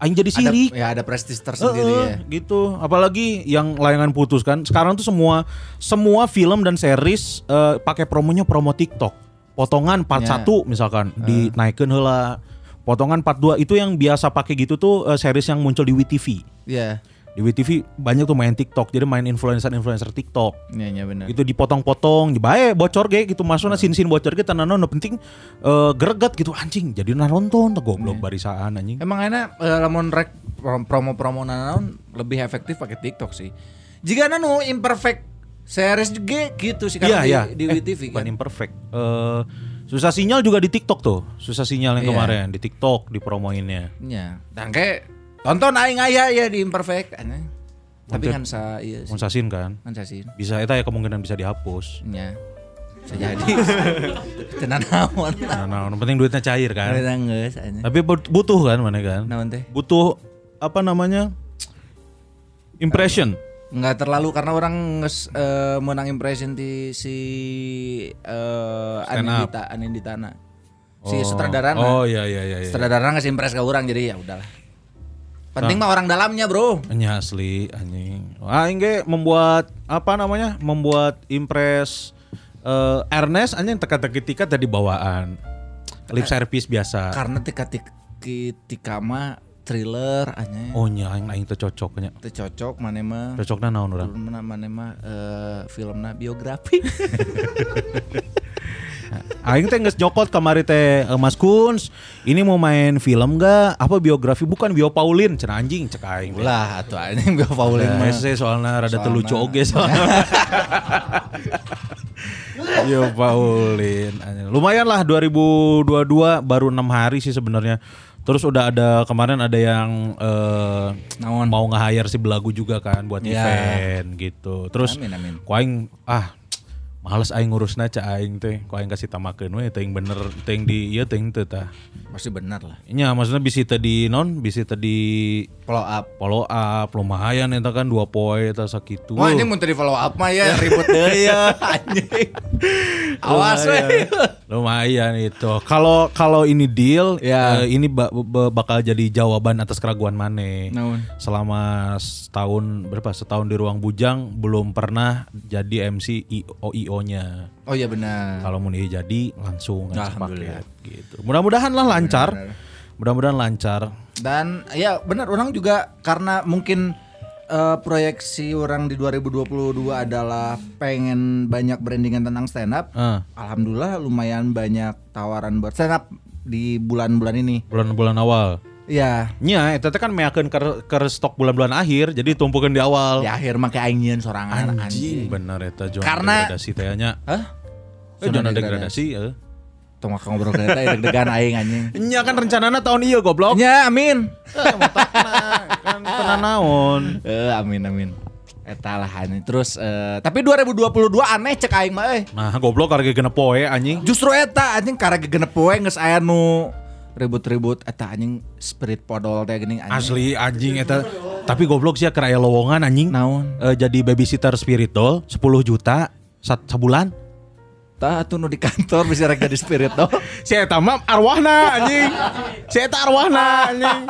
Aing jadi Ada, sirik. ya ada prestis tersendiri Heeh, ya. gitu. Apalagi yang layangan putus kan. Sekarang tuh semua semua film dan series eh, pakai promonya promo TikTok. Potongan part Ya. 1 misalkan dinaikkan heula. Potongan part 2 itu yang biasa pakai gitu tuh eh, series yang muncul di WTV. Iya. Di WTV banyak tuh main TikTok. Jadi main influencer-influencer TikTok Iya, iya benar. gitu dipotong-potong bae bocor ge gitu masukna sin-sin bocor ge tanah no penting eh, greget gitu anjing jadi nonton tuh goblok barisaan anjing Emang enak eh, lamun rek prom- promo-promo naon lebih efektif pakai TikTok sih. Jika nanu imperfect series juga gitu sih karena iya di, di Eh, WTV bukan kan. imperfect Eh, susah sinyal juga di TikTok tuh susah sinyal yang Iya. kemarin di TikTok dipromoinnya Iya. Dan kayak tonton aing aya ya di imperfect aneh. Tapi kan sa iya sih. Monsasin kan sa sih. bisa eta ya kemungkinan bisa dihapus Nya. Bisa jadi. [laughs] Tenan naon. nah, nah, yang penting duitnya cair kan Kita geus tapi but- butuh kan mana kan Naon teh? butuh apa namanya impression Enggak terlalu karena orang nges, eh, menang impression di si up. Anindita Aninditana. Si Oh. sutradara oh iya iya iya, iya. Sutradara ngasih impress ke orang jadi ya udahlah. Penting mah orang dalamnya, Bro. Nya asli anjing. Ah ge membuat apa namanya? Membuat impress eh Ernest anjing teka-teki tiket tadi bawaan. Lip service biasa. Karena tika tika mah thriller anya. Oh nya aing aing teu cocok nya. Teu cocok mana mah. Cocokna naon urang? Mana mana mah eh filmna biografi. [laughs] Aing teh geus nyokot kamari teh eh, Mas Kuns. Ini mau main film gak? Apa biografi bukan Bio Paulin cenah anjing cek aing. Ulah atuh anjing bio Pauling Nah, saya soalnya rada terlucu oge soalnya. [laughs] Yo Paulin. Lumayan lah 2022 baru enam hari sih sebenarnya. Terus udah ada kemarin ada yang Naon? mau nge-hire si Belagu juga kan buat Ya. event gitu. Terus Amin, amin. ku aing ah males aing ngurusna ca aing teh. Ku aing kasih tamakeun we teh bener teh di ieu teh teu tah. Pasti benar lah. Nya maksudnya bisa tadi non bisa tadi Follow up. follow up lumayan eta kan dua poin eta sakitu. Wah ini mau di follow up mah ya ribut deh ya [laughs] anjing. Awas weh. Lumayan itu. Kalau kalau ini deal, Ya. eh, ini ba- ba- bakal jadi jawaban atas keraguan Mane. Naon? Selama setahun berapa? Setahun di ruang bujang belum pernah jadi MC IO-nya. Oh iya benar. Kalau mau jadi langsung Alhamdulillah. gitu. Mudah-mudahan lah lancar. Mudah-mudahan lancar. Dan ya benar orang juga karena mungkin eh, proyeksi orang di 2022 adalah pengen banyak brandingan tentang stand up. Ah. Alhamdulillah lumayan banyak tawaran buat stand up di bulan-bulan ini. bulan-bulan awal. Ya, Nya, itu teh kan meyakeun ke, ke stok bulan-bulan akhir, jadi tumpukan di awal. di akhir make aingin sorangan anjing. Bener eta zona Karena- degradasi teh nya. Hah? Eh, zona degradasi, heeh. Tong maka ngobrol ke eta deg-degan aing anjing. Nya kan rencananya tahun iya goblok. Ya, amin. kan tenan naon. Eh, amin amin. Eta lah anjing. Terus eh, tapi 2022 aneh cek aing mah euy. Nah, goblok harga genep poe anjing. Justru eta anjing karena genep poe geus aya nu ribut-ribut eta anjing spirit podol teh geuning anjing. Asli anjing eta. Tapi goblok sih keraya lowongan anjing. Naon? Eh, jadi babysitter spirit doll 10 juta sat sebulan. Tah atuh nu di kantor bisa rek jadi spirit doll. [laughs] Si eta mah arwahna anjing. Si eta arwahna anjing.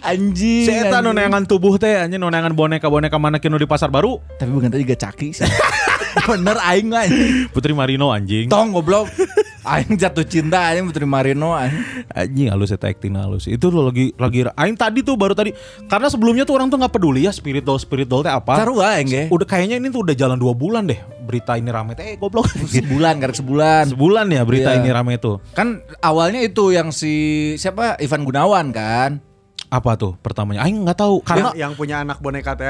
Anjing. Si eta nu neangan tubuh teh anjing nu neangan boneka-boneka mana kinu di pasar baru. Tapi bukan tadi juga caki sih. [laughs] Bener aing anjing. Putri Marino anjing. Tong goblok. Aing jatuh cinta aing Putri Marino anjing. Anjing halus eta acting halus. Itu lo lagi lagi aing tadi tuh baru tadi karena sebelumnya tuh orang tuh nggak peduli ya spirit doll spirit doll teh apa. Sarua aing ge. Udah kayaknya ini tuh udah jalan dua bulan deh berita ini rame teh eh, goblok. Sebulan karek sebulan. Sebulan ya berita Iya. ini rame tuh. Kan awalnya itu yang si siapa Ivan Gunawan kan. Apa tuh pertamanya? Aing nggak tahu karena yang, yang punya anak boneka teh.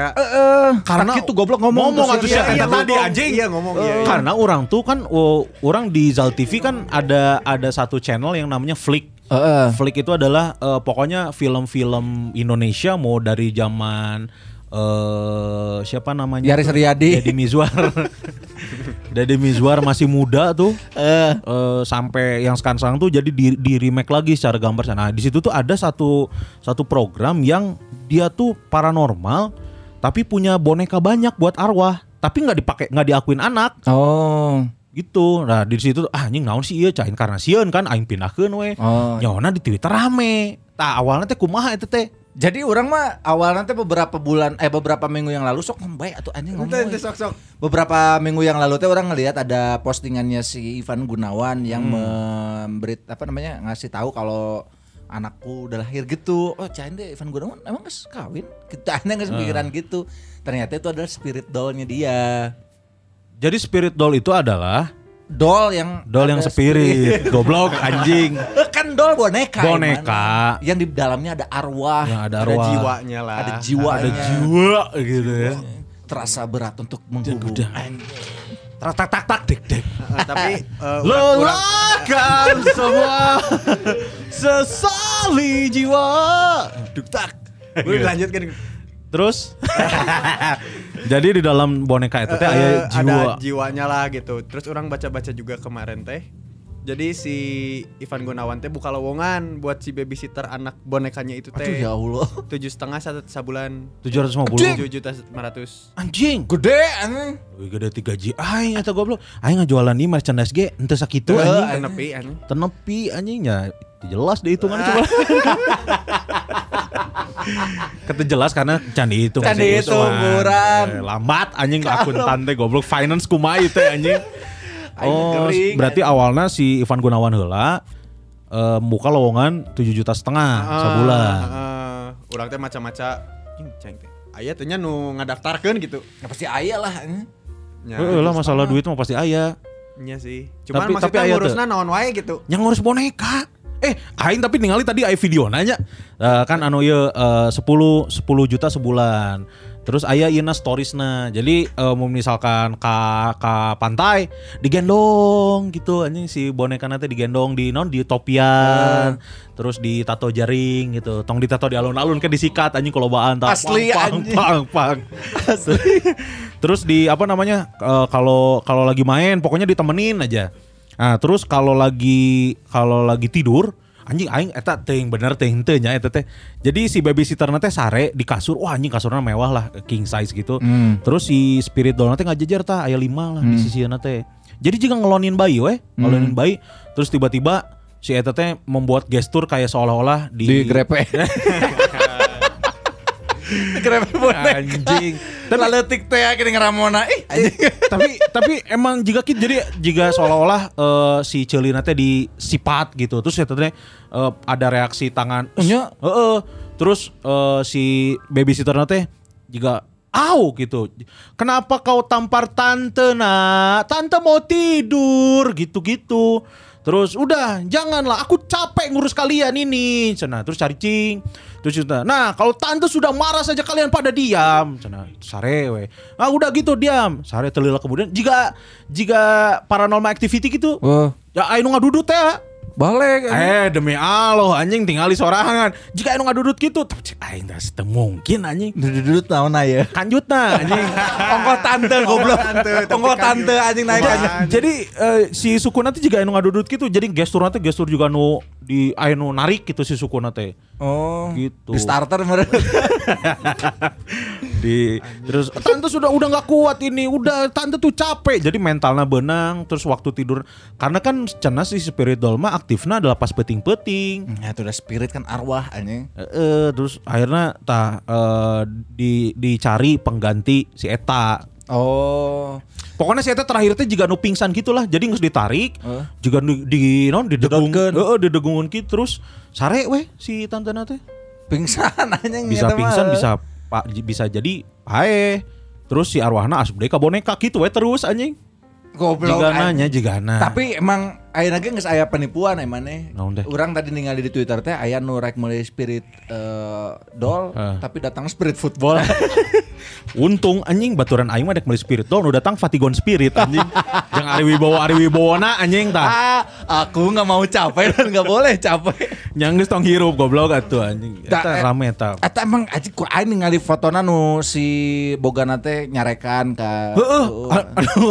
karena itu goblok ngomong ngomong tuh atuh Iya, eta tadi anjing. Iya ngomong iya. iya. Karena orang tuh kan oh, orang di Zal TV kan ada ada satu channel yang namanya Flick. Heeh. Flick itu adalah eh, pokoknya film-film Indonesia mau dari zaman eh siapa namanya? Yaris? Riyadi. Deddy Mizwar. [laughs] Deddy Mizwar masih muda tuh. Eh sampai yang sekarang tuh jadi di, di remake lagi secara gambar. Nah, di situ tuh ada satu satu program yang dia tuh paranormal tapi punya boneka banyak buat arwah, tapi nggak dipakai nggak diakuin anak Oh. gitu. Nah di situ ah anjing naon sih ieu cain karena sieun kan aing pindahkeun we. Oh. Nyawana di Twitter rame. Tah awalnya teh kumaha eta teh? Jadi orang mah awalnya teh beberapa bulan eh beberapa minggu yang lalu sok ngomong baik atau anjing ngomong. Sok sok. Beberapa minggu yang lalu teh orang ngelihat ada postingannya si Ivan Gunawan yang memberi apa namanya ngasih tahu kalau anakku udah lahir gitu. Oh, cain deh Ivan Gunawan emang geus kawin? Kita [laughs] aneh geus pikiran gitu. Ternyata itu adalah spirit dollnya dia. Jadi spirit doll itu adalah Doll yang doll yang ada spirit, goblok anjing. [laughs] Eh, kan doll boneka. Boneka. Iman. Yang di dalamnya ada arwah. Yang ada Ada arwah. jiwanya lah. Ada jiwanya. Ada jiwa gitu ya. Terasa berat untuk menghubung. udah. Tak tak tak tak dek dek. Eh, tapi [laughs] urang- Lelakan [laughs] semua sesali jiwa. duk tak. Boleh dilanjutkan. Terus [laughs] jadi di dalam boneka itu teh Eh, eh, jiwa. ada jiwanya lah gitu. Terus orang baca-baca juga kemarin teh. Jadi si Ivan Gunawan teh buka lowongan buat si babysitter anak bonekanya itu Aduh teh. ya Allah. Tujuh setengah satu sabulan. 750. Tujuh juta lima ratus. Anjing. Gede anjing. Gede 3 G Aing eta goblok Aing ngajualan di merchandise ge Ente sakitu Eh, anjing. Tenepi anjing. Tenepi anjingnya Jelas deh hitungan coba [laughs] Kata jelas karena can dihitung Can sih, dihitung, Usman. kurang. Eh, Lambat anjing akuntan teh goblok Finance kumaha teh anjing [laughs] Oh berarti awalnya si Ivan Gunawan heula eh, Buka lowongan 7 juta setengah Sebulan Heeh. Urang teh maca-maca anjing ceng teh. Aya teh nya nu ngadaftarkeun gitu. Ya pasti ayah lah. anjing. Nya, Heeh lah tujuh masalah duit mah pasti aya Nya sih. Cuman Tapi- maksudnya tapi ngurusna naon wae gitu. yang ngurus boneka eh aing tapi ningali tadi aya video nanya Eh, kan anu ieu eh, 10 10 juta sebulan terus aya ieu storiesna. Jadi eh, mau misalkan ka ka pantai digendong gitu. Anjing si boneka nanti digendong di non di topian. Terus di tato jaring gitu. Tong ditato di alun-alun kan disikat anjing kolobaan tah. Asli, pang, anjing. pang, pang, [laughs] terus di apa namanya eh, kalau kalau lagi main pokoknya ditemenin aja. Nah terus kalau lagi kalau lagi tidur anjing aing eta teuing bener teuing teu nya eta teh. Jadi si babysitter teh sare di kasur wah anjing kasurnya mewah lah king size gitu. Hmm. terus si spirit doll teh ngajejer tah aya lima lah di sisi teh. Jadi jika ngelonin bayi weh ngelonin bayi terus tiba-tiba si eta teh membuat gestur kayak seolah-olah di, Di grepe. [laughs] grepe boneka. anjing Tapi letik teh akhirnya ngeramona. Ih, anjing. tapi tapi emang jika kita jadi jika seolah-olah eh, si Celina teh disipat gitu terus ya teh eh, ada reaksi tangan Nya? Heeh. terus eh, si babysitter teh juga Au gitu. Kenapa kau tampar tante nak? Tante mau tidur gitu-gitu. Terus udah janganlah aku capek ngurus kalian ini. Cina terus cari cing. Terus cerita, nah kalau tante sudah marah saja kalian pada diam. Cina sare we. Ah udah gitu diam. Sare telila kemudian jika jika paranormal activity gitu. Wah, Ya ayo ngadudut ya. Balik. Eh demi Allah anjing tinggali sorangan. Jika ayo ngadudut gitu, tapi cek aing teu mungkin anjing. Dudut naon ya? Kanjut nah anjing. Ongkos tante goblok. Ongkos tante anjing naik Jadi- aja. Jadi eh, si suku nanti juga anu ngadudut gitu. Jadi gestur nanti gestur juga nu di nu narik gitu si suku nanti. Oh, Gitu. Di starter meren. [laughs] Di terus tante sudah udah nggak kuat ini, udah tante tuh capek. Jadi mentalnya benang terus waktu tidur karena kan cenah si spirit doll mah aktifnya adalah pas peting-peting. Ya itu udah spirit kan arwah anjing. Eh, eh, terus akhirnya tah eh, di dicari pengganti si Eta. Oh. Pokoknya si Eta terakhir teh juga nu pingsan gitulah. Jadi nggak ditarik, juga di, di non didegung, Didotkeun. heeh didegungun gitu terus sare weh si tante teh. Pingsan [laughs] anjing Bisa pingsan bisa pak bisa jadi pae. Terus si arwahna asup deui ka boneka gitu we terus anjing. goblok. Jika anjing. nanya jika na. Tapi emang aya ge geus aya penipuan emane. Naon teh? Urang tadi ningali di Twitter teh aya nu rek meuli spirit eh, doll Eh. tapi datang spirit football. [laughs] Untung anjing baturan aing mah dek meuli spirit doang nu datang Fatigon Spirit anjing. [laughs] Yang Ari Wibowo Ari Wibowona anjing tah. ah, aku nggak mau capek dan nggak boleh capek. Yang geus tong hirup goblok atuh anjing. Eta eh, rame eta. Eta emang aja ku aing ningali fotona nu si Bogana teh nyarekan ka Heeh,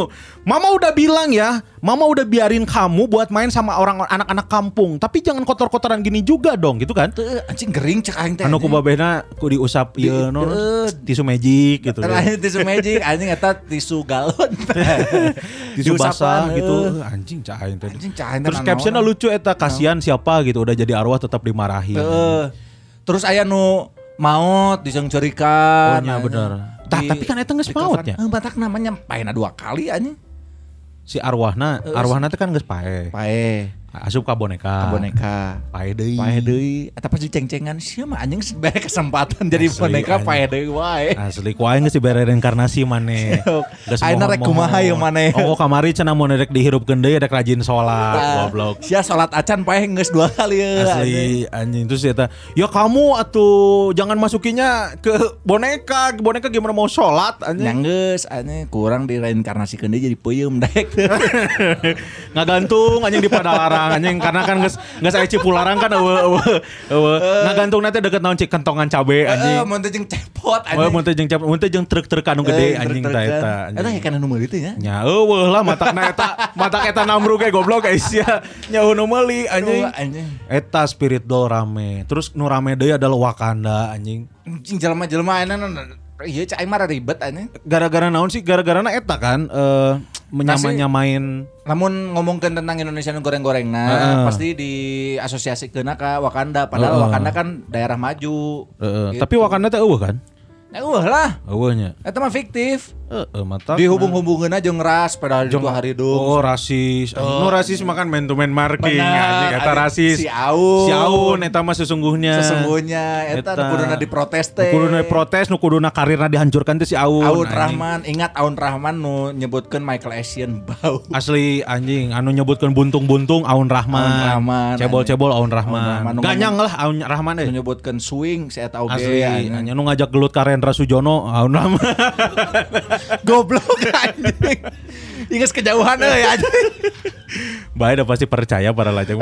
[laughs] Mama udah bilang ya, Mama udah biarin kamu buat main sama orang anak-anak kampung, tapi jangan kotor-kotoran gini juga dong, gitu kan? Anjing gering cek aing teh. Anu ku babehna ku diusap Di- ieu no, Heeh. tisu magic gitu. Lain tisu magic anjing eta tisu galon. [laughs] Tisu basah gitu. heuh. Anjing cah aing teh. Anjing cah Terus captionnya lucu eta kasihan siapa gitu udah jadi arwah tetap dimarahi. Heeh. Terus aya nu maut diseungceurikan. Oh, nya bener. Tah, tapi kan eta geus maut ya? Heeh, batak namanya paena dua kali anjing. Si arwahna, arwahna teh kan geus pae. Pae, Asup ka boneka. ka boneka. Pae deui. Pae deui. Eta pas diceng-cengan sia mah anjing sebae kesempatan jadi Asli, boneka pae deui wae. Asli ku aing geus dibere reinkarnasi maneh. [laughs] Geus Ayeuna rek kumaha ieu maneh? [laughs] Oh, kamari cenah mun rek dihirupkeun deui rek rajin salat, Ah, goblok. Sia salat acan pae geus dua kali ya. Asli anjing terus eta, ya kamu atuh jangan masukinya ke boneka, ke boneka gimana mau sholat anjing. Nyanggeus anjing kurang direinkarnasikeun deui jadi peuyeum dek. [laughs] Ngagantung anjing di padalarang anjing karena kan geus geus aya cipularang kan eueuh eueuh eueuh. Ngagantung nanti deket naon cik kentongan cabe anjing. Heeh, mun teh jeung cepot Oh, anjing. mun teh jeung cap, mun teh jeung truk-truk anu gede anjing tah eta. Eta hekan anu meuli teh nya. Nya eueuh lah matakna eta matak eta namru ge goblok guys ya. Nya nu meuli anjing. Eta spirit doll rame. Terus nu rame deui adalah Wakanda anjing. Anjing jelema-jelema Iya, cai mah ribet anjing. Gara-gara naon sih? Gara-gara na eta kan eh menyama-nyamain Namun ngomongkan tentang Indonesia nu goreng-goreng nah, Heeh. pasti di asosiasi ke Wakanda padahal Heeh. Wakanda kan daerah maju. Heeh, Gitu. tapi Wakanda teh eueuh kan? Eueuh lah. Eueuh nya. Eta mah fiktif. Heeh, mata. Dihubung-hubungkeun aja ngeras padahal itu hari dong. Oh rasis. Nu rasis makan man to man marking Benar, eta anjing. rasis. Si Aun. Si Aun eta mah sesungguhnya. Sesungguhnya eta nu kuduna diprotes teh. Kuduna protes, nu kuduna karirna dihancurkan teh si Aun. Aun. Rahman, ingat Aun Rahman nu nyebutkeun Michael Essien bau. [laughs] Asli anjing anu nyebutkeun buntung-buntung Aun Rahman. Aun Rahman, Cebol-cebol Aun Rahman. Rahman, Ganyang lah Aun Rahman deh. nyebutkeun swing si eta oge. Asli anjing. anjing nu ngajak gelut ka Rendra Sujono Aun Rahman. [laughs] Goblok anjing. Ingat kejauhan euy anjing. Bae udah pasti percaya para lajang.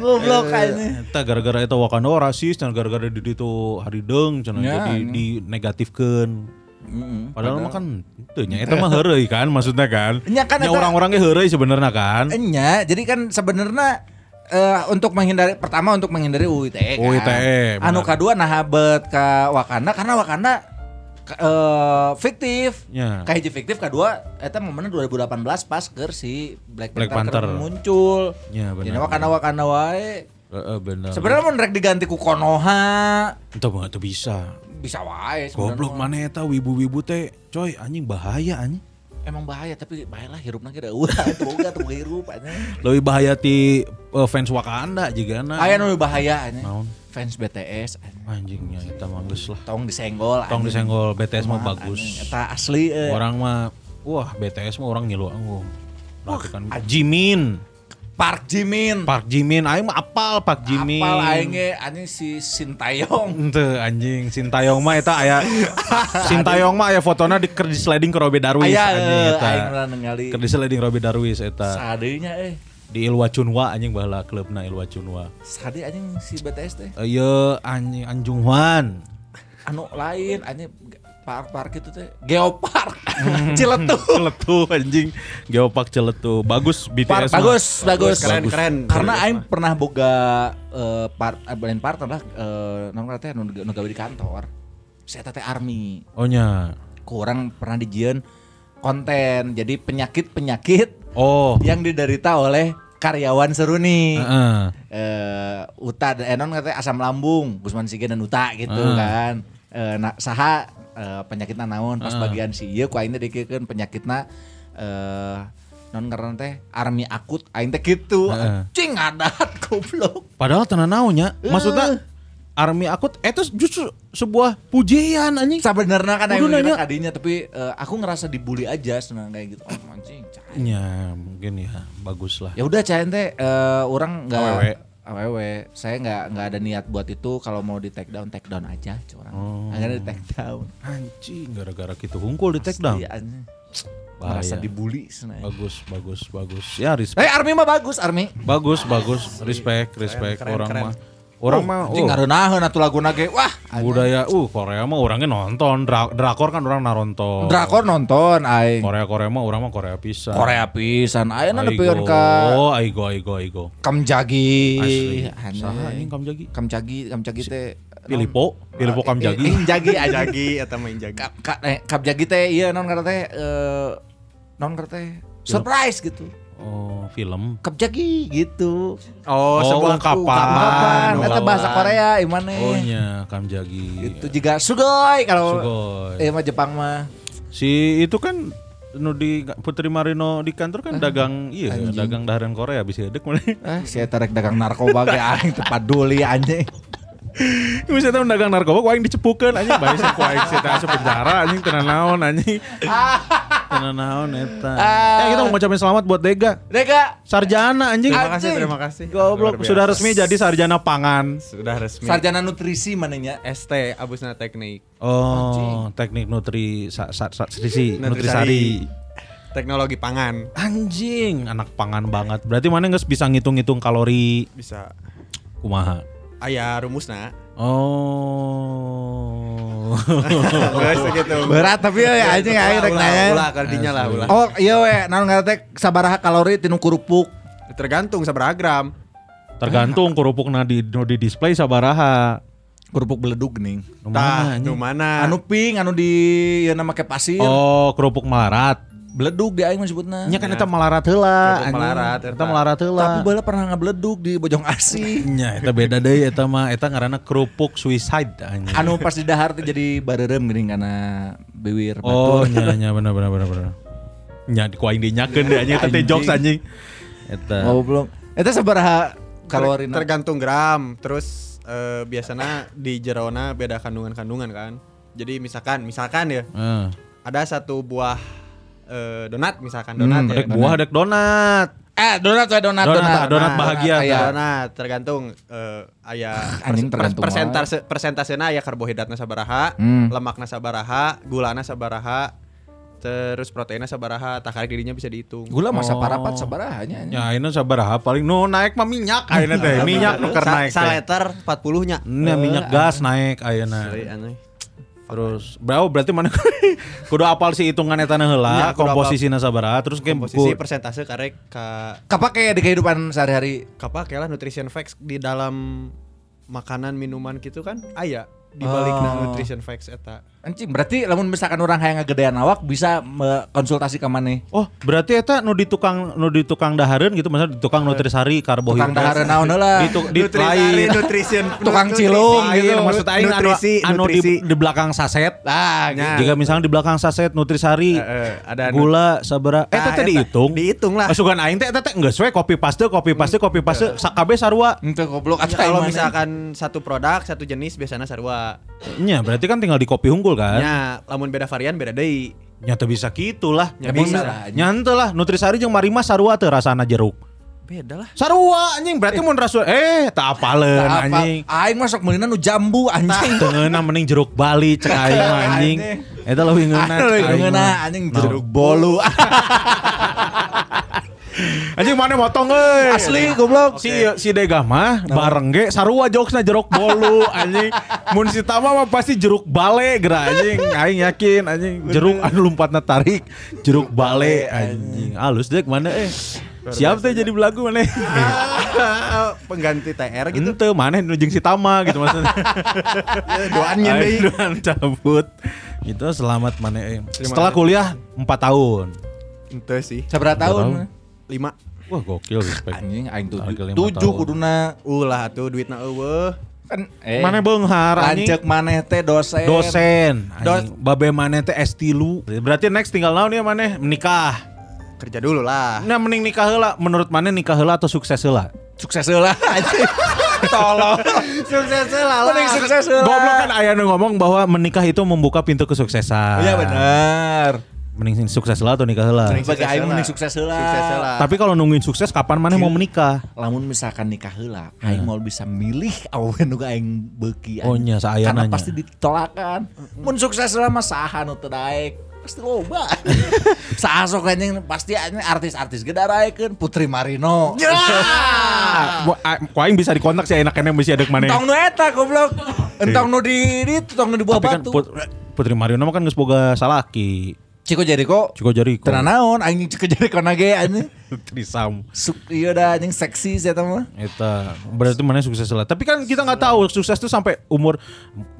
Goblok anjing. Eta gara-gara eta Wakanda oh, rasis dan gara-gara di ditu harideung cenah Ya, jadi di negatifkeun. Mm-mm. Padahal mah kan teu nya eta mah heureuy kan maksudnya kan. Nya kan Nya eta- orang-orang ge heureuy sebenarnya kan. Enya, jadi kan sebenarnya eh, untuk menghindari pertama untuk menghindari UITE kan. UITE, Anu kedua nah bet ke Wakanda karena Wakanda eh, fiktif. Ya. Kayak hiji fiktif kedua eta momennya 2018 pas ke si Black, Black Panther, Panther. keur muncul. Ya, benar. Jadi Wakanda wae. Heeh bener. Sebenarnya mau rek diganti ku Konoha Entah banget tuh bisa. bisa wae Goblok mana eta wibu-wibu teh. Coy anjing bahaya anjing. Emang bahaya tapi bahaya lah da eueuh tuh boga tuh hirup anjing. Lebih bahaya ti eh, fans Wakanda juga na. Aya nu bahaya. Naon? Fans BTS anjing. Anjingnya eta mah geus lah. tong disenggol Tong disenggol BTS mah bagus. Eta asli eh. Orang mah wah BTS mah orang ngilu. Perhatikan Jimin, Park Jimin. Park Jimin, aing mah apal Park Jimin. Apal aing ge anjing si Sintayong. [laughs] Ente anjing Sintayong mah eta aya [laughs] Sintayong mah aya fotona di keur di sliding ke Robby Darwis Aya anjing eh, eta. aing ningali. Keur di sliding Robby Darwis eta. Sadeunya eh. Di Ilwa Chunwa anjing baheula klubna Ilwa Chunwa. Sade anjing si BTS teh. Ayo anjing Anjung Hwan. Anu lain anjing park-park itu teh geopark. [laughs] Ciletuh. Celetu anjing. Geopark Celetu. Bagus BTS. Park, mah. bagus, bagus, Keren, keren. Karena aing pernah boga eh, part eh, lain partner lah eh non teh nu nu gawe di kantor. Saya teh army. Oh nya. Kurang pernah dijieun konten. Jadi penyakit-penyakit Oh. yang diderita oleh karyawan seruni. Heeh. eh Uta dan Enon katanya asam lambung, Gusman Sige dan Uta gitu Ah. kan. Eh nah, saha eh, penyakitna naon pas bagian si ieu ku aing teh dikekeun penyakitna eh non karena teh armi akut aing teh kitu. Heeh. Cing ngadat [laughs] goblok. Padahal tenan naonnya. Maksudnya Army akut itu justru sebuah pujian anjing. Sebenarnya kan aing nanya. kadinya tapi eh, aku ngerasa dibully aja senang kayak gitu. Oh anjing. Ya mungkin ya bagus lah. Ya udah cain teh eh, orang nggak Awewe. Saya nggak nggak ada niat buat itu. Kalau mau di take down take down aja, curang. Oh. Akhirnya di take down. Anjing gara-gara gitu hungkul di take down. Iya, anjing. Bahaya. Merasa dibully senang. Bagus, bagus, bagus. Ya respect. Eh Army mah bagus Army. Bagus, bagus. Respect, respect keren, orang keren. mah. Orang mah Anjing oh, ngareunaheun atuh laguna ge. Wah, budaya uh Korea mah orangnya nonton. Dra- drakor kan orang naronton. drakor nonton aing. Korea Korea mah orang mah Korea pisan. Korea pisan. Ayeuna nepikeun ka Aigo, Aigo, Aigo. Kamjagi. Asli. Saha anjing Kamjagi? Kamjagi, Kamjagi teh Pilipo, Pilipo Kamjagi. Eh, Jagi aja. [laughs] Jagi atau main jagi. Ka, ka, eh, Kamjagi teh iya non kata teh eh non kata teh surprise gitu. Oh, film. Kapjagi gitu. Oh, sebuah ungkapan. Kapan? Oh, Eta bahasa Korea imane. Oh nya Kamjagi. Itu juga sugoi kalau Sugoi. eh mah Jepang mah. Si itu kan nu di Putri Marino di kantor kan dagang iya anjing. dagang daharan Korea bisa dek mana Ah, si eta rek dagang narkoba ge aing teu paduli anjing. [laughs] bisa tahu dagang narkoba ku aing dicepukeun anjing bae sih sih teh asup penjara anjing tenan naon anjing [laughs] tenan naon eta ya kita mau ngucapin selamat buat Dega Deka, sarjana anjing Terima kasih, terima kasih. goblok sudah resmi jadi sarjana pangan Sudah resmi. sarjana nutrisi mananya. ST Abusna Teknik. oh teknik nutri sa, sa, sa, sisi Nutrisari. Teknologi pangan. anjing anak pangan banget berarti mana nggak bisa ngitung-ngitung kalori Bisa kumaha aya rumusna. Oh. [laughs] Gitu. Berat tapi ya anjing aing rek nanya. ulah kardinya lah ulah. Oh iya we, naon ngaran teh sabaraha kalori tinu kerupuk. Tergantung sabaraha gram. Tergantung kerupuk na di di display sabaraha. Kerupuk beledug. Nu Tah, nu mana? Anu pink, anu di ya nama ke pasir. Oh, kerupuk melarat. Beledug di aing mah sebutna. Nya kan eta melarat heula. Melarat, Eta melarat heula. Tapi bala pernah ngabeledug di Bojong Asih. [laughs] Nya eta beda deui eta mah eta ngaranna kerupuk suicide anjing. anu pas di dahar teh jadi bareureum geuning kana bibir Oh, nya [laughs] nya bener bener bener bener. Nya ku aing dinyakeun deh anjing eta teh Anjing. jokes anjing. Eta. Belum. Eta sabaraha kalori Ter- tergantung gram. Terus eh, biasanya di jerona beda kandungan-kandungan kan. Jadi misalkan, misalkan ya Heeh. ada satu buah eh, donat misalkan donat Hmm, ya. dek buah dek donat. Eh, donat we donat Donat, donat. donat bahagia. Aya. Donat tergantung eh, aya Anjing tergantung persentase persentasena aya karbohidratna sabaraha, Hmm. lemakna sabaraha, gulana sabaraha, terus proteinnya sabaraha, tak karek dirinya bisa dihitung. Gula masa Oh. parapat sabaraha nya. Ya ini sabaraha paling nu naik mah minyak ayeuna teh. [laughs] Minyak nu keur naik. Sa teh. liter 40 nya. Nya minyak gas naik ayeuna. Terus bro berarti mana [laughs] kudu apal si hitungan eta heula Iya, kudu komposisina sabaraha terus ke Komposisi persentase karek ka Kapake di kehidupan sehari-hari. kapake lah nutrition facts di dalam makanan minuman gitu kan aya di balikna Oh. nutrition facts eta. Anjing berarti lamun misalkan orang hayang ngagedean awak bisa konsultasi ke mana? Oh, berarti eta nu di tukang nu di tukang dahareun gitu maksudnya di tukang nutrisari karbohidrat. Tukang dahareun naon heula. Di, tu- di Nutrisari, lain. nutrition, Tukang cilung gitu. maksud aing anu, Nutrisi, anu di, nutrisi. di belakang saset. Nah, Nya. Jika misalnya di belakang saset nutrisari Eh, eh, ada gula sabara eh Ah, teh eta. dihitung. Dihitung lah. Masukan aing teh eta teh geus we copy paste copy paste copy paste sakabe sarua. Ente goblok Ya, atuh kalau misalkan satu produk satu jenis biasanya sarua. Nya, berarti kan tinggal di copy unggul kan? Ya, lamun beda varian beda deui. Nyata bisa gitulah. Ya, Mun- bisa lah. Nyante lah nutrisari jeung Marima sarua teu rasana jeruk. Beda lah. Sarua anjing berarti mun rasul eh tak apaleun Tah apa? anjing. Aing masuk meulina nu jambu anjing. Tengeuna mending jeruk Bali cek aing anjing. Eta leuwih ngeuna. Aing ngeuna anjing Nah. jeruk bolu. [laughs] Anjing mana motong euy. Asli goblok. Si si Dega mah bareng ge sarua jokesna jeruk bolu [laughs] anjing. Mun si Tama mah pasti jeruk bale geura anjing. Aing yakin anjing jeruk anu lompatna tarik jeruk bale anjing. Alus dek mana eh. Siap teh jadi belagu mana? [laughs] Pengganti TR gitu. Ente mana nu jeung si Tama gitu maksudnya. [laughs] Ya, Doannya deui. doan cabut. Itu selamat mana eh. Setelah kuliah 4 tahun. Ente sih. Tahun? tahun? Lima. Wah gokil respect. Anjing aing tujuh. Tujuh kuduna. Ulah tuh duitna eueuh. Kan eh Mana beunghar anjing? Lancek maneh teh dosen. dosen Dos- anjing. babe maneh teh S3 berarti next tinggal naon ya maneh menikah Kerja dulu lah. nah mending nikah heula menurut maneh nikah heula atau sukses heula Sukses heula anjing. [laughs] Tolong. Sukses lah. Mending sukses heula. goblok kan aya nu ngomong bahwa menikah itu membuka pintu kesuksesan Iya benar. Mending sukses heula atau nikah heula Mending Bagi sukses aing mending sukses lah. tapi kalau nungguin sukses kapan maneh mau menikah? Lamun misalkan nikah heula aing mau bisa milih awewe [laughs] nu aing beuki Oh, nya, saayana karena pasti ditolakan. Mun sukses heula mah saha nu teu daek. Pasti loba. [laughs] Saha sok anjing pasti artis-artis ge daraekeun Putri Marino. [laughs] Ah, ku aing bisa dikontak sih enak-enak bisa ada maneh entong nu eta goblok. Entong nu di di entong nu di bawah kan batu. Put- Putri Marino mah kan geus boga salaki Ciko Jericho Ciko Jericho Tenan naon anjing Ciko Jericho nage anjing [laughs] Trisam Suk iya dah anjing seksi sih eta mah Eta berarti mana sukses lah. Tapi kan kita nggak tahu sukses tuh sampai umur